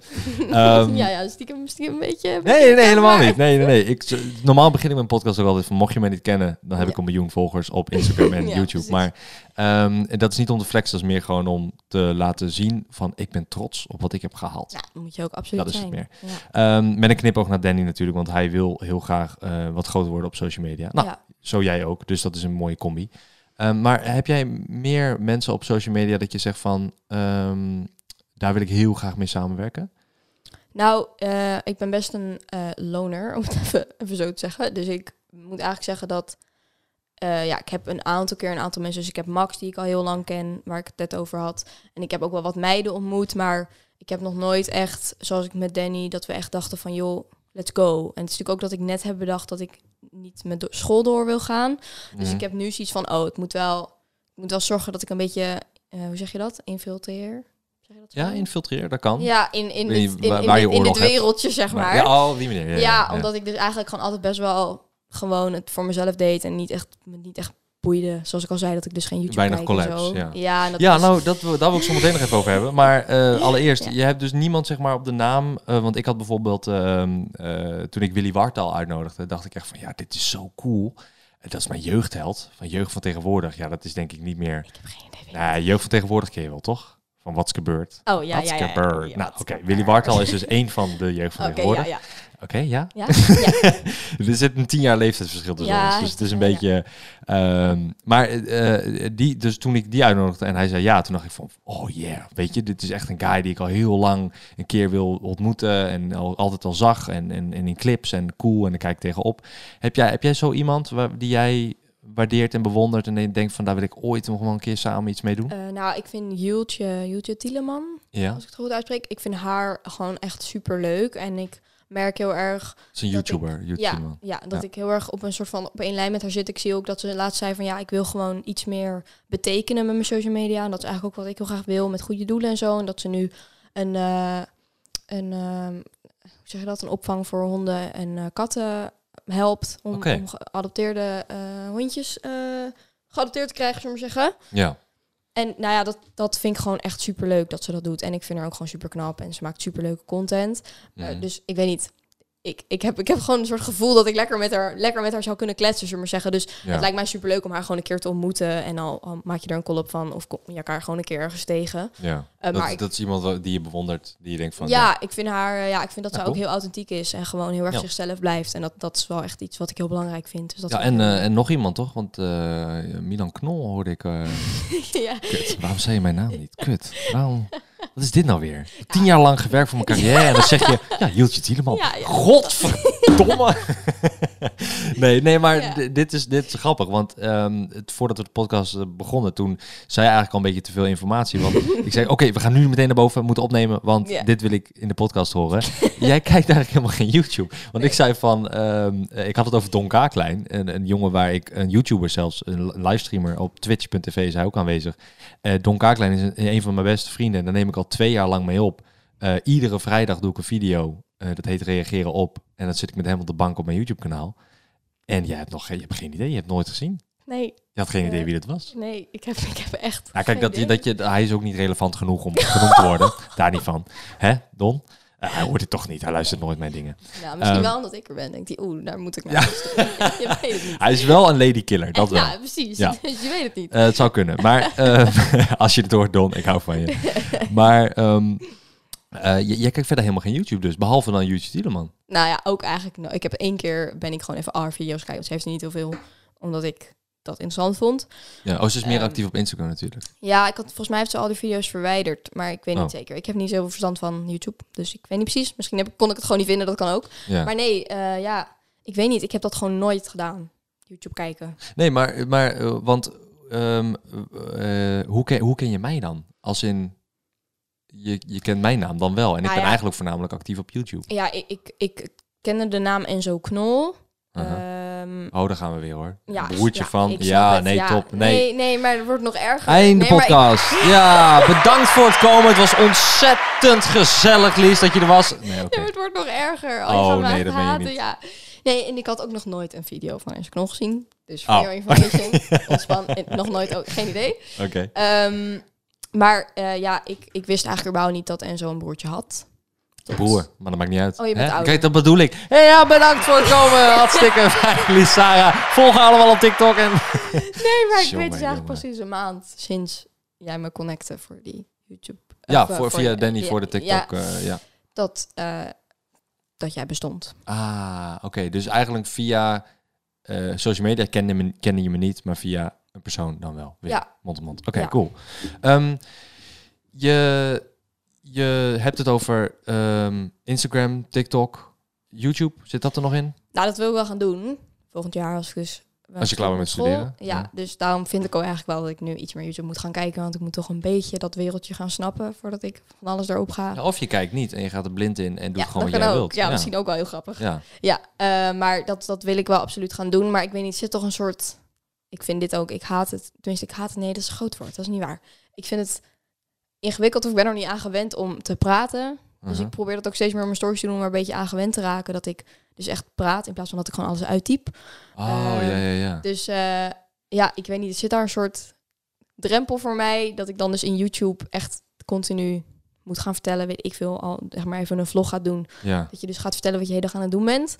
Ehm, ja, ja, stiekem, stiekem een beetje... een Nee, beetje nee, helemaal niet. Nee, nee, nee. Ik, normaal begin ik mijn podcast ook altijd van, mocht je mij niet kennen, dan heb ik een miljoen volgers op Instagram en YouTube. precies. Maar ehm, dat is niet om te flexen, dat is meer gewoon om te laten zien van, ik ben trots op wat ik heb gehaald. Ja, dat moet je ook absoluut Dat is het zijn. meer. Ja. Ehm, met een knipoog naar Danny natuurlijk, want hij wil heel graag eh, wat groter worden op social media. Nou, Ja. zo jij ook, dus dat is een mooie combi. Ehm, maar heb jij meer mensen op social media dat je zegt van, daar wil ik heel graag mee samenwerken? Nou, eh, ik ben best een eh, loner, om het even, even zo te zeggen. Dus ik moet eigenlijk zeggen dat... eh, ja, ik heb een aantal keer een aantal mensen. Dus ik heb Max, die ik al heel lang ken, waar ik het net over had. En ik heb ook wel wat meiden ontmoet, maar ik heb nog nooit echt, zoals ik met Danny, dat we echt dachten van, joh, let's go. En het is natuurlijk ook dat ik net heb bedacht dat ik niet met school door wil gaan. Dus Mhm. ik heb nu zoiets van, oh, ik moet wel, ik moet wel zorgen dat ik een beetje, eh, hoe zeg je dat, infiltreer? Zeg je dat Ja, zo? infiltreren, dat kan. Ja, in, in, in, in, dit- in dit hebt. wereldje, zeg maar. Ja, oh, op die manier. Ja, Ja, ja, ja. omdat ik dus eigenlijk gewoon altijd best wel gewoon het voor mezelf deed en niet echt, me niet echt boeide. Zoals ik al zei, dat ik dus geen YouTube Weinig kijk en collabs, zo. ja. ja, dat nou, dat, we- daar wil ik zo meteen nog even over hebben. Maar eh, allereerst, Ja. je hebt dus niemand zeg maar op de naam. eh, want ik had bijvoorbeeld, ehm, eh, toen ik Willy Wartaal uitnodigde, dacht ik echt van, ja, dit is zo cool. Dat is mijn jeugdheld. Van jeugd van tegenwoordig. Ja, dat is denk ik niet meer... Ik heb geen idee. Nee, jeugd van tegenwoordig ken je wel, toch? Van Wat's gebeurd? Oh ja, Wat's ja, ja. nou, oké. Willy Wartaal is dus één van de jeugd van ja, tegenwoordig. Oké, ja. Ja? ja. er zit een tien jaar leeftijdsverschil tussen Ja, ons. Dus het is een ja, beetje... ehm, maar eh, die, dus toen ik die uitnodigde en hij zei ja, toen dacht ik van... Oh yeah, weet je, dit is echt een guy die ik al heel lang een keer wil ontmoeten. En al, altijd al zag. En, en, en in clips en cool. En dan kijk ik tegenop. Heb jij, heb jij zo iemand waar, die jij waardeert en bewondert... en denkt van daar wil ik ooit nog wel een keer samen iets mee doen? Eh, nou, ik vind Jultje, Jultje Tieleman, ja, als ik het goed uitspreek, ik vind haar gewoon echt super leuk. En ik merk heel erg het is een ik- YouTuber. ja, ja, dat Ja. ik heel erg op een soort van op één lijn met haar zit. Ik zie ook dat ze laatst zei van ja, ik wil gewoon iets meer betekenen met mijn social media. En dat is eigenlijk ook wat ik heel graag wil met goede doelen en zo. En dat ze nu een, eh, een ehm, hoe zeg je dat, een opvang voor honden en eh, katten helpt om, om geadopteerde eh, hondjes geadopteerd te krijgen, zullen we zeggen. ja. En nou ja, dat, dat vind ik gewoon echt super leuk dat ze dat doet. En ik vind haar ook gewoon super knap en ze maakt super leuke content. Eh, Mhm. dus ik weet niet. Ik, ik, heb, ik heb gewoon een soort gevoel dat ik lekker met haar, lekker met haar zou kunnen kletsen, zullen we maar zeggen. Dus Ja. het lijkt mij super leuk om haar gewoon een keer te ontmoeten. En al, al maak je er een call-up van of kom je elkaar gewoon een keer ergens tegen. Ja. Eh, dat, maar ik- dat is iemand die je bewondert, die je denkt van... ja, ik vind haar, eh, ja, ik vind dat Ja, cool. ook heel authentiek is en gewoon heel erg Ja. zichzelf blijft. En dat, dat is wel echt iets wat ik heel belangrijk vind. Dus dat Ja, en, eh, en nog iemand toch? Want Milan Knol hoorde ik. kut, waarom zei je mijn naam niet? Kut. Waarom? Wat is dit nou weer? Tien jaar lang gewerkt voor mijn carrière en dan zeg je, ja, Hieltje Tieleman. Ja, ja. Godverdomme. nee, nee, maar dit, is, dit is grappig, want ehm, het, voordat we de podcast begonnen, toen zei je eigenlijk al een beetje te veel informatie. Want ik zei, oké, we gaan nu meteen naar boven, we moeten opnemen, want dit wil ik in de podcast horen. Jij kijkt eigenlijk helemaal geen YouTube. Want ik zei van, ehm, eh, ik had het over Don Kaaklijn, een, een jongen waar ik, een YouTuber zelfs, een li- livestreamer op twitch.tv is hij ook aanwezig. Eh, Don Kaaklijn is een, een van mijn beste vrienden en daar neem ik al twee jaar lang mee op. Eh, iedere vrijdag doe ik een video, dat heet Reageren op. En dan zit ik met hem op de bank op mijn YouTube kanaal. En jij hebt nog geen, je hebt geen idee, je hebt nooit gezien. Nee, Je had geen idee Nee. wie dat was. nee, ik heb, ik heb echt. Ja, kijk, dat, je, dat je, hij is ook niet relevant genoeg om genoemd te worden. Daar niet van. Hè, Don? Eh, hij hoort het toch niet. Hij luistert nooit mijn dingen. Nou, misschien Ehm, wel omdat ik er ben. Denkt hij, oeh, daar moet ik naar. Ja. je weet het niet. Hij is wel een ladykiller, dat wel. Ja, precies. Ja. Dus je weet het niet. Eh, het zou kunnen. Maar eh, als je het hoort, Don, ik hou van je. Maar ehm, eh, j- jij kijkt verder helemaal geen YouTube dus. Behalve dan YouTube Tieleman. Nou ja, ook eigenlijk. nou, ik heb één keer ben ik gewoon even R-video's kijken. Want ze heeft niet heel veel, omdat ik dat interessant vond. Ja, oh, ze is meer Ehm, actief op Instagram natuurlijk. Ja, ik had, volgens mij heeft ze al die video's verwijderd. Maar ik weet niet Oh. zeker. Ik heb niet zoveel verstand van YouTube. Dus ik weet niet precies. Misschien heb, ik- kon ik het gewoon niet vinden. Dat kan ook. Ja. Maar nee, eh, ja. Ik weet niet. Ik heb dat gewoon nooit gedaan. YouTube kijken. Nee, maar, maar eh, want ehm, eh, hoe, ken, hoe ken je mij dan? Als in, je, je kent mijn naam dan wel. En ik Nou ben ja. eigenlijk voornamelijk actief op YouTube. Ja, ik, ik, ik kende de naam Enzo Knol. Ehm, Oh, daar gaan we weer hoor. ja, Broertje ja, van. Ja, het. nee, top. Nee. nee. Nee, maar het wordt nog erger. Einde nee, maar ik- podcast. Ja, bedankt voor het komen. Het was ontzettend gezellig, Lies, dat je er was. Nee, oké. Ja, het wordt nog erger. Oh, Oh, nee, dat meen je niet. Ja. Nee, en ik had ook nog nooit een video van Enzo Knol gezien. Dus Oh. voor your information, ontspan, en nog nooit ook, geen idee. Oké. Ehm, maar eh, ja, ik, ik wist eigenlijk überhaupt niet dat Enzo een broertje had. Broer, maar dat maakt niet uit. Oh, je bent Hè? ouder. Kijk, dat bedoel ik. Hey, ja, bedankt voor het komen. Hartstikke fijn, Lies, Sarah. Volg haar allemaal op TikTok. En... Nee, maar ik Jongen, weet dus eigenlijk jongen. sinds een maand sinds jij me connecte voor die YouTube. Ja, of, eh, voor, via Danny ja, voor de TikTok. Ja, eh, ja. dat, eh, dat jij bestond. Ah, oké. Dus eigenlijk via eh, social media kende, me, kende je me niet, maar via een persoon dan wel. Weer Ja. Mond op mond. Oké, Ja. cool. Ehm, je, je hebt het over ehm, Instagram, TikTok, YouTube. Zit dat er nog in? Nou, dat wil ik wel gaan doen. Volgend jaar als ik dus... Als je klaar bent met school. studeren, Ja, ja. dus daarom vind ik ook eigenlijk wel dat ik nu iets meer YouTube moet gaan kijken. Want ik moet toch een beetje dat wereldje gaan snappen voordat ik van alles erop ga. Ja, of je kijkt niet en je gaat er blind in en doet Ja, gewoon dat wat kan jij ook. wilt. Ja, misschien ook wel heel grappig. Ja. Ja, eh, maar dat, dat wil ik wel absoluut gaan doen. Maar ik weet niet, er zit toch een soort... Ik vind dit ook, ik haat het. Tenminste, ik haat het. Nee, dat is een groot woord. Dat is niet waar. Ik vind het ingewikkeld of ik ben er niet aan gewend om te praten. Dus Mhm. ik probeer dat ook steeds meer op mijn stories te doen, er een beetje aan gewend te raken. Dat ik dus echt praat in plaats van dat ik gewoon alles uittyp. Oh, Eh, ja, ja, ja. Dus eh, ja, ik weet niet, er zit daar een soort drempel voor mij dat ik dan dus in YouTube echt continu moet gaan vertellen, weet ik veel, al zeg maar even een vlog gaat doen. ja. Dat je dus gaat vertellen wat je hele dag aan het doen bent.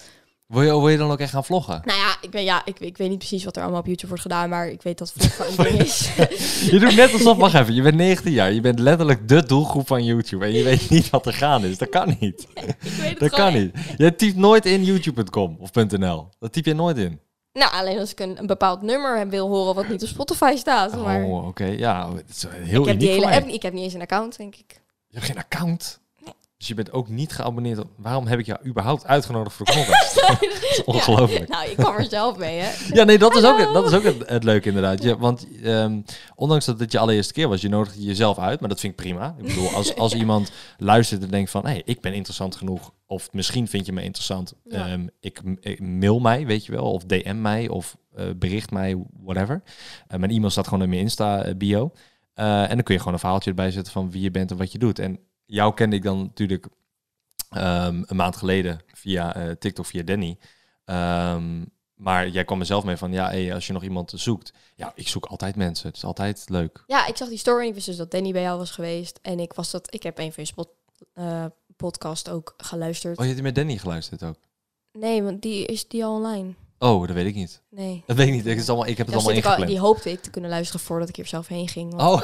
Wil je, wil je dan ook echt gaan vloggen? Nou ja, ik, ben, ja ik, ik weet niet precies wat er allemaal op YouTube wordt gedaan, maar ik weet dat vloggen een ding is. Je doet net alsof, wacht even, je bent 19 jaar. Je bent letterlijk de doelgroep van YouTube. En je weet niet wat er gaande is. Dat kan niet. ik weet het Dat kan niet. Je typt nooit in youtube.com of .nl. Dat typ je nooit in. Nou, alleen als ik een, een bepaald nummer wil horen wat niet op Spotify staat. Maar Oh, oké. Ja, het is heel ik heb die hele app, ik heb niet eens een account, denk ik. Je hebt geen account. Dus je bent ook niet geabonneerd. op- Waarom heb ik jou überhaupt uitgenodigd voor de podcast? dat is ongelooflijk. Nou, je kwam er zelf mee, hè? Ja, nee, dat is ook, Hallo. dat is ook het, het leuke inderdaad. Je, want ehm, ondanks dat het je allereerste keer was, je nodigde jezelf uit, maar dat vind ik prima. Ik bedoel, als, als iemand luistert en denkt van, hé, hey, ik ben interessant genoeg, of misschien vind je me interessant, Ja. ehm, ik, ik mail mij, weet je wel, of DM mij, of eh, bericht mij, whatever. Eh, mijn e-mail staat gewoon in mijn Insta-bio. en dan kun je gewoon een verhaaltje erbij zetten van wie je bent en wat je doet. En jou kende ik dan natuurlijk ehm, een maand geleden via eh, TikTok, via Danny. Ehm, maar jij kwam er zelf mee van, ja, hey, als je nog iemand zoekt. Ja, ik zoek altijd mensen. Het is altijd leuk. Ja, ik zag die story en ik wist dus dat Danny bij jou was geweest. En ik was dat, ik heb een van je spot, eh, podcast ook geluisterd. Oh, je hebt met Danny geluisterd ook? Nee, want die is die al online. Oh, dat weet ik niet. Nee. Dat weet ik niet. Ik, is allemaal, ik heb het allemaal ik al, ingepland. die hoopte ik te kunnen luisteren voordat ik hier zelf heen ging. Want Oh,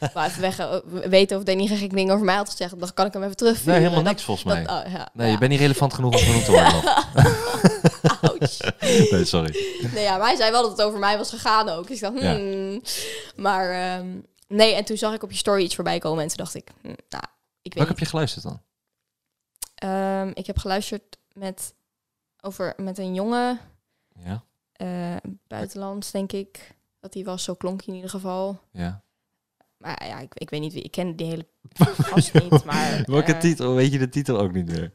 ik wou even weg, eh, weten of Danny geen dingen over mij had gezegd. Dan kan ik hem even terug. nee, helemaal niks volgens mij. Dat, oh, ja, nee, ja. je bent niet relevant genoeg om genoemd te worden. Nee, sorry. Nee, ja, maar hij zei wel dat het over mij was gegaan ook. Dus ik dacht, Ja. hmm. Maar ehm, nee, en toen zag ik op je story iets voorbij komen. En toen dacht ik, hm, nou, ik weet Welke heb je geluisterd dan? Ehm, ik heb geluisterd met, over, met een jongen, Ja, eh buitenlands denk ik. Dat hij was, zo klonk hij in ieder geval. ja. Maar ja, ik, ik weet niet wie, ik ken die hele gast niet. Maar, Welke eh, titel? Weet je de titel ook niet meer?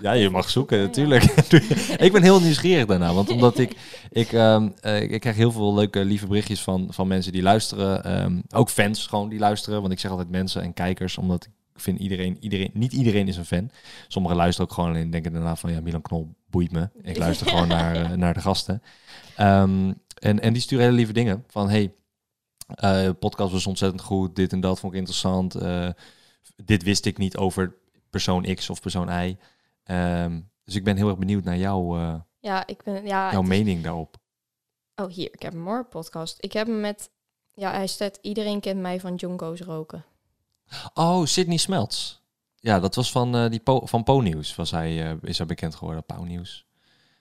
Ja, je mag zoeken, ja. natuurlijk. ik ben heel nieuwsgierig daarna, want omdat ik, ik, ehm, eh, ik krijg heel veel leuke, lieve berichtjes van, van mensen die luisteren. ehm, ook fans gewoon die luisteren, want ik zeg altijd mensen en kijkers, omdat ik vind iedereen, iedereen, niet iedereen is een fan. Sommigen luisteren ook gewoon en denken daarna van, ja, Milan Knol boeit me. Ik luister gewoon naar, eh, naar de gasten. Ehm, en, en die sturen hele lieve dingen van, hey, eh, podcast was ontzettend goed, dit en dat vond ik interessant. eh, dit wist ik niet over persoon X of persoon Y. Ehm, dus ik ben heel erg benieuwd naar jouw, eh, Ja, ik ben, ja, jouw is- mening daarop. Oh, hier, ik heb een more podcast. Ik heb hem met, ja, hij staat, iedereen kent mij van Jonko's roken. Oh, Sydney Smelts. Ja, dat was van, eh die po van Po Nieuws. Was hij, eh, is hij bekend geworden, Pauw Nieuws.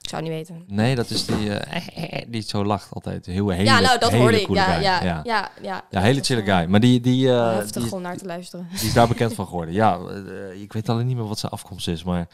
Ik zou niet weten. Nee, dat is die eh, die zo lacht altijd. Heel, hele, ja, nou, dat hele hoorde ik. Ja, guy. ja, ja. ja, ja, Ja, hele chille guy. Maar die, die, Heftig die, om naar te luisteren. die is daar bekend van geworden. Ja, ik weet alleen niet meer wat zijn afkomst is, maar...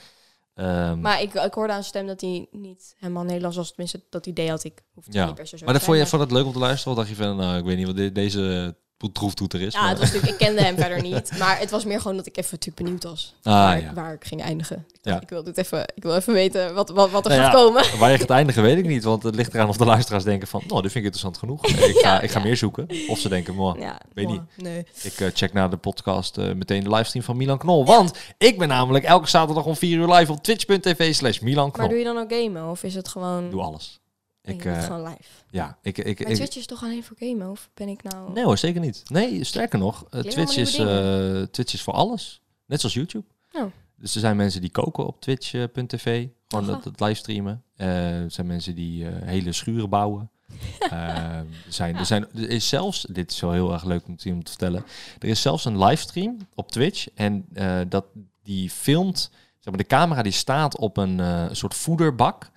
ehm, Maar ik, ik hoorde aan zijn stem dat hij niet helemaal Nederlands was. Tenminste, dat idee had ik. Hoeft Ja. niet per se zo maar dat vond je, vond het leuk om te luisteren? Of dacht je van, nou, ik weet niet wat deze troeftoeter is? Ja, maar- het was natuurlijk, ik kende hem verder niet. Maar het was meer gewoon dat ik even natuurlijk benieuwd was. Ah, waar, ja. waar ik ging eindigen. Ik, Ja. ik, wil dit even, ik wil even weten wat, wat, wat er Nou gaat ja, komen. Waar je gaat eindigen, weet ik niet. Want het ligt eraan of de luisteraars denken van... Nou, dit vind ik interessant genoeg. Ik ga, ik ga meer zoeken. Of ze denken, "Mwah, Ja, weet niet. Nee. ik eh, check na de podcast eh, meteen de livestream van Milan Knol. Want ik ben namelijk elke zaterdag om 4 uur live op twitch.tv slash Milan Maar Knol. doe je dan ook gamen? Of is het gewoon... Doe alles. Ik, doet eh, gewoon live. ja, ik... ik, Maar ik Twitch is toch alleen voor gamen? Of ben ik nou... nee hoor, zeker niet. Nee, sterker nog. eh, Twitch, is, eh, Twitch is voor alles. Net zoals YouTube. Oh. Dus er zijn mensen die koken op twitch.tv. Gewoon dat, dat livestreamen. Er zijn mensen die hele schuren bouwen. Er, zijn, er, zijn, er is zelfs, dit is wel heel erg leuk om te, om te vertellen. Er is zelfs een livestream op Twitch. En dat, die filmt, zeg maar, de camera die staat op een soort voederbak.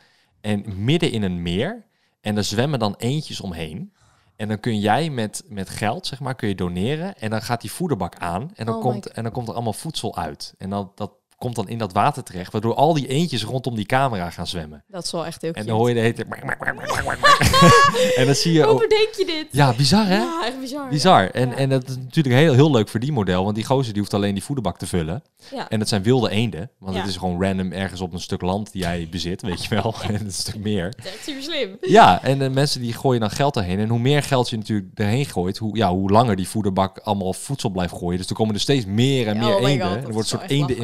En midden in een meer. En daar zwemmen dan eentjes omheen. En dan kun jij met, met geld, zeg maar, kun je doneren. En dan gaat die voederbak aan. En dan, Oh komt, en dan komt er allemaal voedsel uit. En dan, dat komt dan in dat water terecht. Waardoor al die eentjes rondom die camera gaan zwemmen. Dat is wel echt heel En dan hoor je de hele en dan zie je Hoe bedenk je dit? Ja, bizar hè? Ja, echt bizar. Bizar. En, Ja. en dat is natuurlijk heel, heel leuk voor die model. Want die gozer die hoeft alleen die voederbak te vullen. Ja. En dat zijn wilde eenden. Want het is gewoon random ergens op een stuk land die jij bezit, weet je wel. en een stuk meer. Dat is super slim. Ja, en de mensen die gooien dan geld erheen. En hoe meer geld je natuurlijk erheen gooit, hoe, ja, hoe langer die voederbak allemaal voedsel blijft gooien. Dus er komen er steeds meer en meer oh eenden. God, en er wordt een soort wel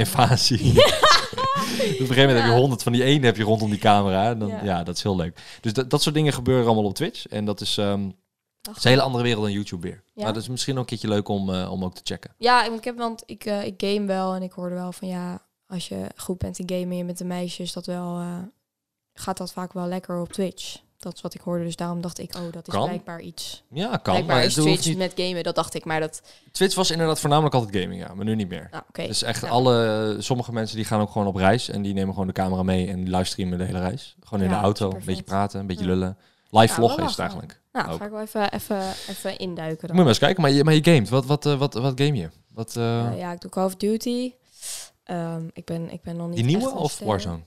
echt eenden-invasie. dus op een gegeven moment heb je Ja. honderd van die eenden heb je rondom die camera. En dan, ja. Ja. dat is heel leuk. Dus dat, dat soort dingen gebeuren allemaal op Twitch. En dat is, ehm, is een hele andere wereld dan YouTube weer. Ja? Maar dat is misschien ook een keertje leuk om, eh, om ook te checken. Ja, ik heb, want ik, eh, ik game wel en ik hoorde wel van ja, als je goed bent in gamen en je met de meisjes, dat wel, eh, gaat dat vaak wel lekker op Twitch. Dat is wat ik hoorde, dus daarom dacht ik, oh, dat is Kan. blijkbaar iets. Ja, kan. blijkbaar Maar is Twitch niet... met gamen, dat dacht ik, maar dat... Twitch was inderdaad voornamelijk altijd gaming, ja. Maar nu niet meer. Nou, oké. Dus echt Ja. alle... Sommige mensen die gaan ook gewoon op reis. En die nemen gewoon de camera mee en livestreamen de hele reis. Gewoon in Ja, de auto, een beetje praten, een beetje lullen. Live wel is het eigenlijk. Nou, ook. ga ik wel even, even, even induiken Moet je maar eens kijken. Maar je, maar je gamet. Wat, wat, eh, wat, wat game je? Wat, eh, Eh, ja, ik doe Call of Duty. Ehm, ik, ben, ik ben nog niet die nieuwe of. Warzone?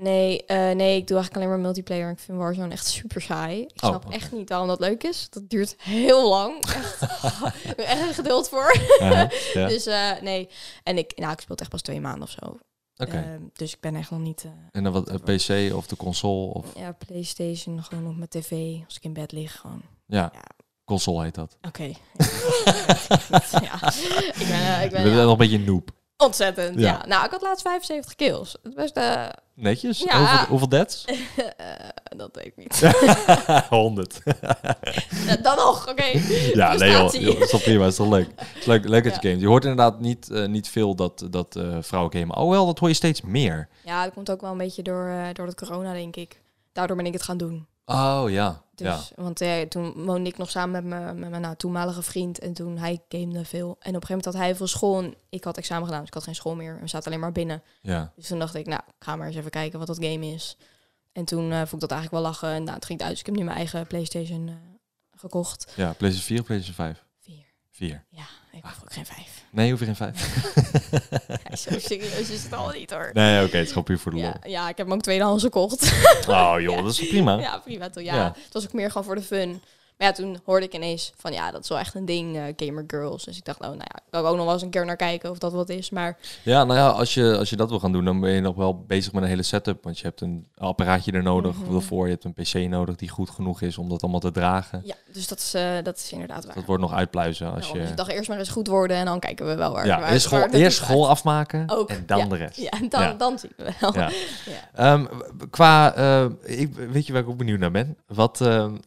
Nee, eh, nee, ik doe eigenlijk alleen maar multiplayer. Ik vind Warzone echt super saai. Ik Oh, snap echt niet waarom dat leuk is. Dat duurt heel lang. Echt, ik heb echt geduld voor. Ja. Dus eh, nee. En ik, nou, ik speel het echt pas twee maanden of zo. Oké. Ehm, dus ik ben echt nog niet... eh, En dan wat, PC of de console? Of, ja, Playstation, gewoon op mijn tv. Als ik in bed lig, gewoon. ja, Ja. console heet dat. Oké. ja, ik ben, ik Je ben ja, nog een beetje noob. Ontzettend. Ja. Ja. Nou, ik had laatst 75 kills. Het was de... Netjes? Ja. Hoeveel, hoeveel deads? eh, dat weet ik niet. 100. Ja, Dan nog, oké. ja, nee joh. Joh, Dat is toch prima, dat is toch leuk. Het is leuk, leuk dat je Ja. gamet. Je hoort inderdaad niet, eh, niet veel dat, dat eh, vrouwen gamen. Oh wel, dat hoor je steeds meer. Ja, dat komt ook wel een beetje door, eh, door het corona, denk ik. Daardoor ben ik het gaan doen. Oh ja. Dus, ja. Want eh, toen woonde ik nog samen met mijn, met mijn nou, toenmalige vriend. En toen hij gamede veel. En op een gegeven moment had hij veel school. En ik had examen gedaan, dus ik had geen school meer. En we zaten alleen maar binnen. ja. Dus toen dacht ik, nou, ik ga maar eens even kijken wat dat game is. En toen eh, vond ik dat eigenlijk wel lachen. En nou, het ging het uit. Dus ik heb nu mijn eigen Playstation eh, gekocht. Ja, PlayStation 4 of PlayStation 5? Vier. 4. Ja, ik hoef ook geen vijf. Nee, hoef je geen 5? Ja, zo serieus is het al niet hoor. Nee, oké, het is gewoon puur voor de lol. Ja, ja, ik heb hem ook tweedehands gekocht. Oh joh, dat is prima. Ja, prima toch. Ja. het was ook meer gewoon voor de fun. Maar ja, toen hoorde ik ineens van ja, dat is wel echt een ding, eh, gamer girls. Dus ik dacht, nou, nou ja, ik kan ook nog wel eens een keer naar kijken of dat wat is. Maar Ja, nou ja, als je, als je dat wil gaan doen, dan ben je nog wel bezig met een hele setup. Want je hebt een apparaatje er nodig Mhm. ervoor. Je hebt een PC nodig die goed genoeg is om dat allemaal te dragen. ja, dus dat is, eh, dat is inderdaad waar. Dat wordt nog uitpluizen als Daarom, Dus je... ik dacht eerst maar eens goed worden en dan kijken we wel waar. Ja, waar, eerst school, waar eerst school afmaken Ook, en dan ja. de rest. Ja, dan, Ja. dan zien we wel. Ja. Ja. Ehm, qua, eh, ik, weet je waar ik ook benieuwd naar ben? Wat, ehm,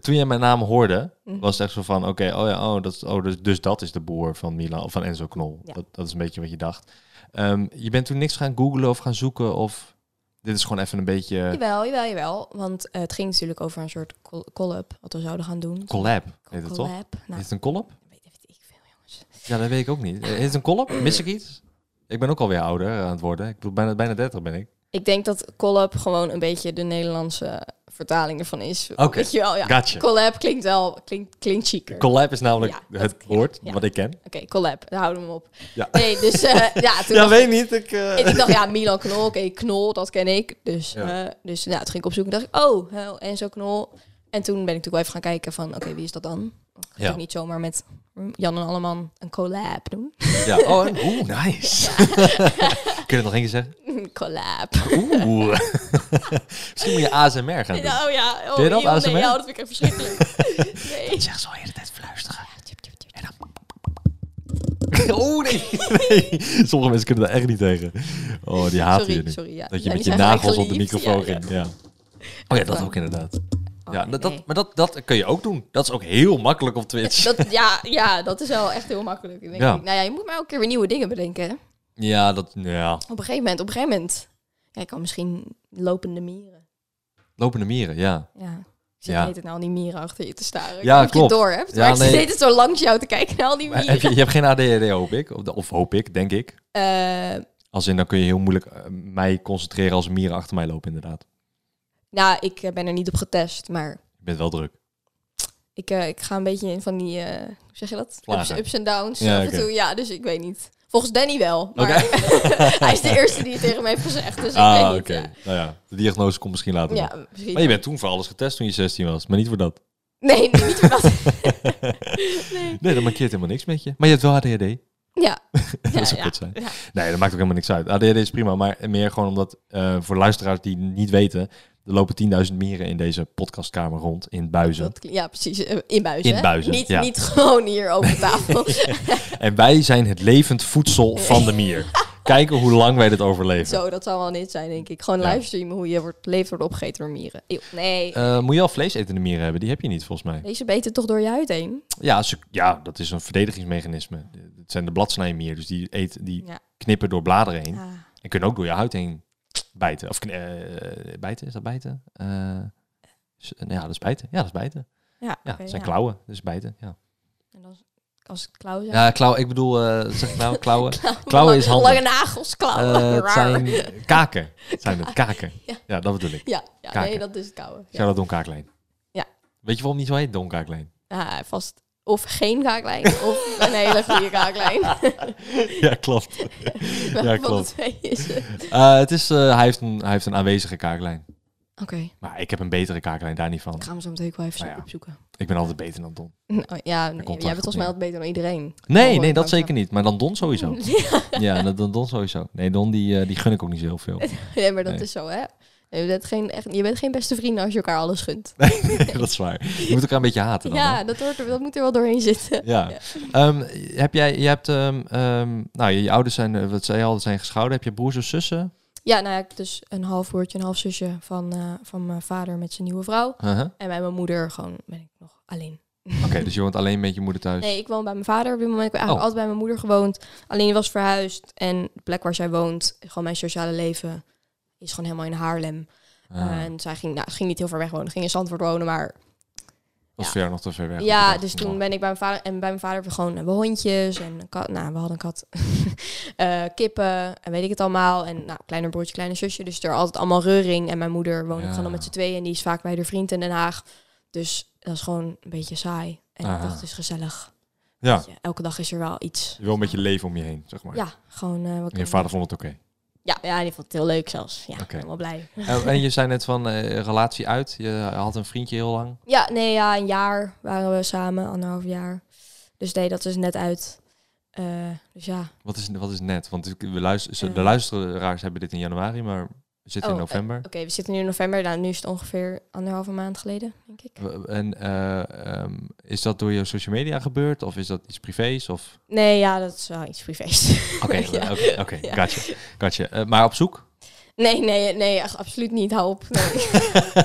toen jij mijn naam hoorde, Mhm. was het echt zo van, oké, oh ja, oh, dat, is- oh, dus, dus dat is de boer van Milan, of van Enzo Knol. Ja. Dat, dat is een beetje wat je dacht. Ehm, je bent toen niks gaan googlen of gaan zoeken of dit is gewoon even een beetje Jawel, jawel, jawel. Want eh, het ging natuurlijk over een soort col- collab wat we zouden gaan doen. collab, heet het toch? Collab. Nou, Heet het een collab? weet, weet ik veel, jongens. Ja, dat weet ik ook niet. Heet het een collab? Mis ik iets? Ik ben ook alweer ouder aan het worden. Ik bedoel, bijna, bijna 30 ben ik. Ik denk dat collab gewoon een beetje de Nederlandse vertaling ervan is. Oké, wel, ja. gotcha. Collab klinkt wel, klinkt, klinkt chiquer. Collab is namelijk Ja, het dat- woord ja. wat ik ken. Oké, collab, daar houden we hem op. Ja. Nee, dus eh, ja, toen Ja, weet niet. Ik, eh, ik, ik dacht, ja, Milan Knol, oké, Knol, dat ken ik. Dus, eh, dus ja, toen ging ik opzoeken en dacht ik, oh, uh, Enzo Knol. En toen ben ik natuurlijk wel even gaan kijken van, oké, wie is dat dan? Ik Ja. niet zomaar met Jan en Alleman een collab doen. Ja, oh, en- oeh, nice. Kun je het nog één keer zeggen? Collab. Oeh. Misschien moet je ASMR gaan doen. Oh ja, oh, Ken je dat, joh, ASMR? Nee, ja, dat vind ik echt verschrikkelijk. nee. Zeg zo de hele tijd fluisteren. Oh nee. nee. Sommige mensen kunnen daar echt niet tegen. Oh, die haten je nu. sorry. Ja. Dat je Ja, met je nagels op de microfoon Ja, ging. Ja. Oh ja, dat ook inderdaad. Oh, Ja, dat, dat, nee. maar dat, dat kun je ook doen. Dat is ook heel makkelijk op Twitch. Dat, ja, ja, dat is wel echt heel makkelijk. Denk Ja. ik. Nou ja, je moet maar elke keer weer nieuwe dingen bedenken. Ja, dat, ja. Op een gegeven moment, op een gegeven moment. Ik kan misschien lopende mieren. Lopende mieren, ja. Ja. Ik zit Ja. het nou al die mieren achter je te staren. Ik Ja, of klopt. je het door hebt. Ja, maar ik nee. zit het zo langs jou te kijken naar al die mieren. heb je, je hebt geen ADHD, hoop ik. Of, of hoop ik, denk ik. Eh, Als in, dan kun je heel moeilijk eh, mij concentreren als er mieren achter mij lopen, inderdaad. nou, ik eh, ben er niet op getest, maar Je bent wel druk. ik, ik ga een beetje in van die, hoe zeg je dat? Ups, ups en downs Ja, af en toe. Ja, dus ik weet niet. Volgens Danny wel, maar hij is de eerste die het tegen me heeft gezegd. Dus Ah, oké. Ja. Nou ja, de diagnose komt misschien later. Ja, misschien. Maar je bent toen voor alles getest toen je 16 was, maar niet voor dat. Nee, nee, niet voor dat. nee. Nee, dat markeert helemaal niks met je. Maar je hebt wel ADHD. Ja. dat Ja, zou ja. zijn. Ja. Nee, dat maakt ook helemaal niks uit. ADHD is prima, maar meer gewoon omdat eh, voor luisteraars die niet weten, er lopen 10.000 mieren in deze podcastkamer rond in buizen. Dat ja, precies. eh, In buizen. In buizen, Niet, ja. niet gewoon hier over tafel. En wij zijn het levend voedsel van de mier. Kijken hoe lang wij dit overleven. Zo, dat zou wel niet zijn, denk ik. Gewoon Ja. livestreamen hoe je wordt, leeft wordt opgegeten door mieren. Eeuw, nee. Eh, moet je al vleesetende mieren hebben? Die heb je niet, volgens mij. Deze beten toch door je huid heen? Ja, ze, ja dat is een verdedigingsmechanisme. Het zijn de bladsnijmieren, dus die, eten, die Ja. knippen door bladeren heen. Ah. En kunnen ook door je huid heen bijten. Of eh, bijten, is dat bijten? Eh, ja, dat is bijten. Ja, dat is bijten. Ja, zijn ja. klauwen, dus bijten. Ja, En dan, als het klauwen zijn. ja klauw, ik bedoel, eh zeg ik nou klauwen? klauwen is handen. Lange nagels, klauwen. Het zijn kaken. Het zijn het kaken. Ja. Dat bedoel ik. Ja, ja nee, dat is het kauwen. Ja. Shout-out Don Kaaklijn. Ja. Weet je waarom niet zo heet Don Kaaklijn? Ja, vast of geen kaaklijn of een hele goede kaaklijn. ja, klopt. Van klopt. is het? Eh, het is, eh, hij, heeft een, hij heeft een aanwezige kaaklijn. Oké, Maar ik heb een betere kaaklijn, daar niet van. ik ga hem zo meteen wel even Nou ja. opzoeken. Ik ben altijd beter dan Don. Nou, ja, nee, jij bent volgens mij altijd beter dan iedereen. Nee, Oh, nee, dat zeker niet. Maar dan Don sowieso. Ja, Ja, dan- Don sowieso. Nee, Don die, eh, die gun ik ook niet zo heel veel. nee, maar dat Nee. is zo, hè? Je bent, geen, echt, je bent geen beste vrienden als je elkaar alles gunt. Nee, dat is waar. Je moet elkaar een beetje haten dan. ja, hè? dat, hoort er, dat moet er wel doorheen zitten. Ja. Ja. Ehm, heb jij, je hebt, ehm, ehm, nou, je, je ouders zijn, eh, wat zei je al, zijn gescheiden. Heb je broers of zussen? Ja, nou ja, ik heb dus een half broertje, een half zusje van, eh, van mijn vader met zijn nieuwe vrouw. Uh-huh. En bij mijn moeder gewoon ben ik nog alleen. Oké, dus je woont alleen met je moeder thuis. Nee, ik woon bij mijn vader op dit moment. Ik heb eigenlijk Oh. altijd bij mijn moeder gewoond. Alleen was verhuisd. En de plek waar zij woont, gewoon mijn sociale leven, is gewoon helemaal in Haarlem. Ah, En zij ging, nou, ging niet heel ver weg wonen. Ging in Zandvoort wonen, maar is ja. ver nog te ver weg. Ja, dus toen ben ik bij mijn vader en bij mijn vader hebben we gewoon hebben we hondjes en een kat. Nou, we hadden een kat, Eh, kippen en weet ik het allemaal. En nou, kleiner broertje, kleine zusje. Dus er altijd allemaal reuring. En mijn moeder woont ook Ja. gewoon met z'n tweeën en die is vaak bij de vriend in Den Haag. Dus dat is gewoon een beetje saai. En ik dacht, het is gezellig. Ja, je, elke dag is er wel iets. je wil een beetje leven om je heen, zeg maar. Ja, gewoon eh, wat. En je vader vond het oké. Ja, ja, die vond het heel leuk zelfs. Ja, Oké. helemaal blij. En, en je zei net van eh, relatie uit. Je had een vriendje heel lang. Ja, nee, ja, een jaar waren we samen, anderhalf jaar. Dus nee, dat is net uit. Eh, dus ja. Wat is, wat is net? Want we luisteren, de Eh. luisteraars hebben dit in januari, maar we zitten in Oh, november. Oké, we zitten nu in november. Nou, nu is het ongeveer anderhalve maand geleden, denk ik. En eh, ehm, is dat door je social media gebeurd? Of is dat iets privés? Of... Nee, ja, dat is wel iets privés. Oké, oké, gotcha. gotcha. Eh, maar op zoek? Nee, nee, nee, echt absoluut niet. Hou op.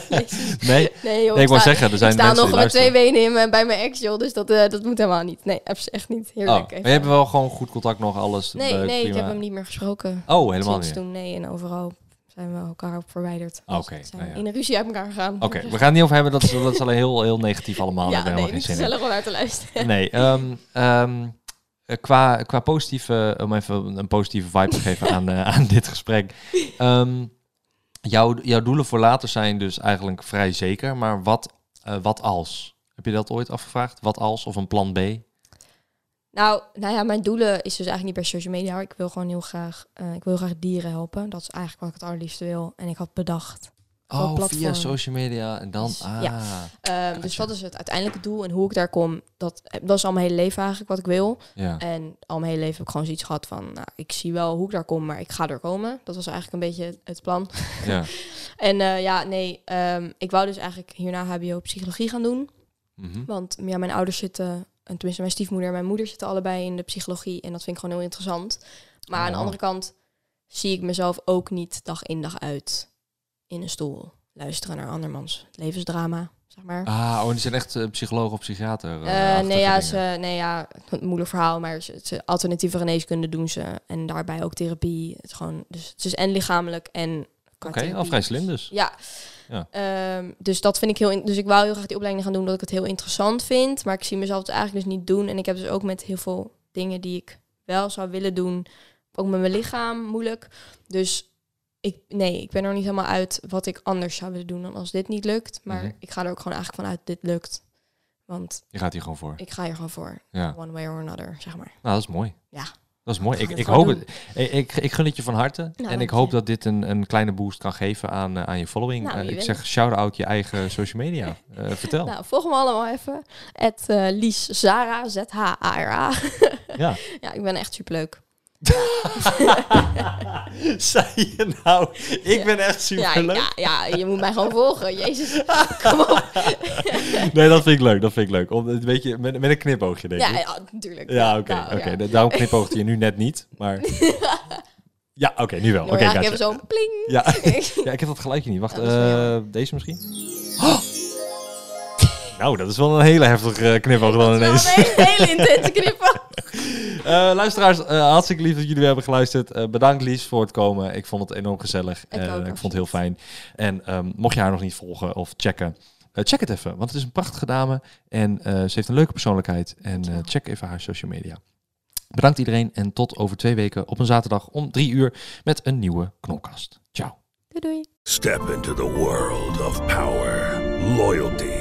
Nee. Nee? nee joh. Nee, ik wou sta- zeggen, er zijn ik sta mensen nog met twee benen in mijn, bij mijn ex, joh. Dus dat, eh, dat moet helemaal niet. Nee, echt niet. Oh, Heerlijk. maar even. je hebt wel gewoon goed contact nog, alles Nee, nee, ik heb hem niet meer gesproken. Oh, helemaal Sinds niet. toen, nee. En overal zijn we elkaar op verwijderd. Dus oké, zijn nou ja. in een ruzie uit elkaar gegaan. Oké, we gaan het niet over hebben, dat is, dat is alleen heel, heel negatief allemaal. Ja, nee, niet gezellig om naar te luisteren. Nee, eh, qua, qua positieve, om even een positieve vibe te geven aan, eh, aan dit gesprek. Ehm, jouw, jouw doelen voor later zijn dus eigenlijk vrij zeker, maar wat, eh, wat als? Heb je dat ooit afgevraagd? Wat als of een plan B? Nou, nou ja, mijn doelen is dus eigenlijk niet per social media. Ik wil gewoon heel graag, eh, ik wil heel graag dieren helpen. Dat is eigenlijk wat ik het allerliefste wil. En ik had bedacht. Oh, platform. via social media en dan... Dus, ah, ja. Ehm, dus wat is het uiteindelijke doel en hoe ik daar kom? Dat, dat is al mijn hele leven eigenlijk wat ik wil. ja. En al mijn hele leven heb ik gewoon zoiets gehad van, nou, ik zie wel hoe ik daar kom, maar ik ga er komen. Dat was eigenlijk een beetje het plan. ja. En eh, ja, nee, ehm, ik wou dus eigenlijk hierna HBO psychologie gaan doen. Mhm. Want ja, mijn ouders zitten, en tenminste mijn stiefmoeder en mijn moeder zitten allebei in de psychologie. En dat vind ik gewoon heel interessant. Maar aan de andere kant zie ik mezelf ook niet dag in dag uit in een stoel luisteren naar andermans levensdrama, zeg maar. Ah, oh, die zijn echt eh, psycholoog of psychiater? Eh, eh, nee, ja, dingen. ze, nee, ja, het moeilijk verhaal, maar ze, ze- alternatieve geneeskunde doen ze. En daarbij ook therapie. Het is gewoon, dus het is en lichamelijk en Oké, al vrij slim dus. Ja. Ja. Ehm, dus dat vind ik heel. in- Dus ik wou heel graag die opleiding gaan doen omdat ik het heel interessant vind. Maar ik zie mezelf het eigenlijk dus niet doen. En ik heb dus ook met heel veel dingen die ik wel zou willen doen. Ook met mijn lichaam moeilijk. Dus ik, nee, ik ben er niet helemaal uit wat ik anders zou willen doen dan als dit niet lukt. Maar Mhm. ik ga er ook gewoon eigenlijk vanuit dit lukt. Want Je gaat hier gewoon voor. ik ga hier gewoon voor. Ja. One way or another, zeg maar. Nou, dat is mooi. Ja. Dat is mooi. Ik, ik hoop het. Ik, ik, gun het je van harte. en dank ik hoop dat dit een, een kleine boost kan geven aan, eh, aan je following. Nou, Eh, ik zeg shout-out je eigen social media. Eh, vertel. Nou, volg me allemaal even. Het Lies Zara, Z-H-A-R-A. Ja. ja, ik ben echt superleuk. Zei je nou? Ik ben echt superleuk. ja, ja, je moet mij gewoon volgen. Jezus, kom op. Nee, dat vind ik leuk. Dat vind ik leuk. Om, een beetje, met, met een knipoogje, denk ik. ja, natuurlijk. Ja, oké. Nou, oké. ja. Da- Daarom knipoogde je nu net niet. Maar ja, oké, nu wel. Nou Oké, ik heb zo'n pling. Ja. ja, ik heb dat geluidje niet. Wacht, eh, deze misschien? Oh! Nou, dat is wel een hele heftige eh, knipoog dan Dat is ineens. wel een hele, hele intense knippen. Eh, luisteraars, eh, hartstikke lief dat jullie weer hebben geluisterd. Eh, bedankt Lies voor het komen. Ik vond het enorm gezellig. Ik ook, ik vond het heel fijn. En ehm, mocht je haar nog niet volgen of checken, check het even. Want het is een prachtige dame en eh, ze heeft een leuke persoonlijkheid. En eh, check even haar social media. Bedankt iedereen en tot over twee weken op een zaterdag om drie uur met een nieuwe Knolkast. Ciao. Doei doei. Step into the world of power, loyalty,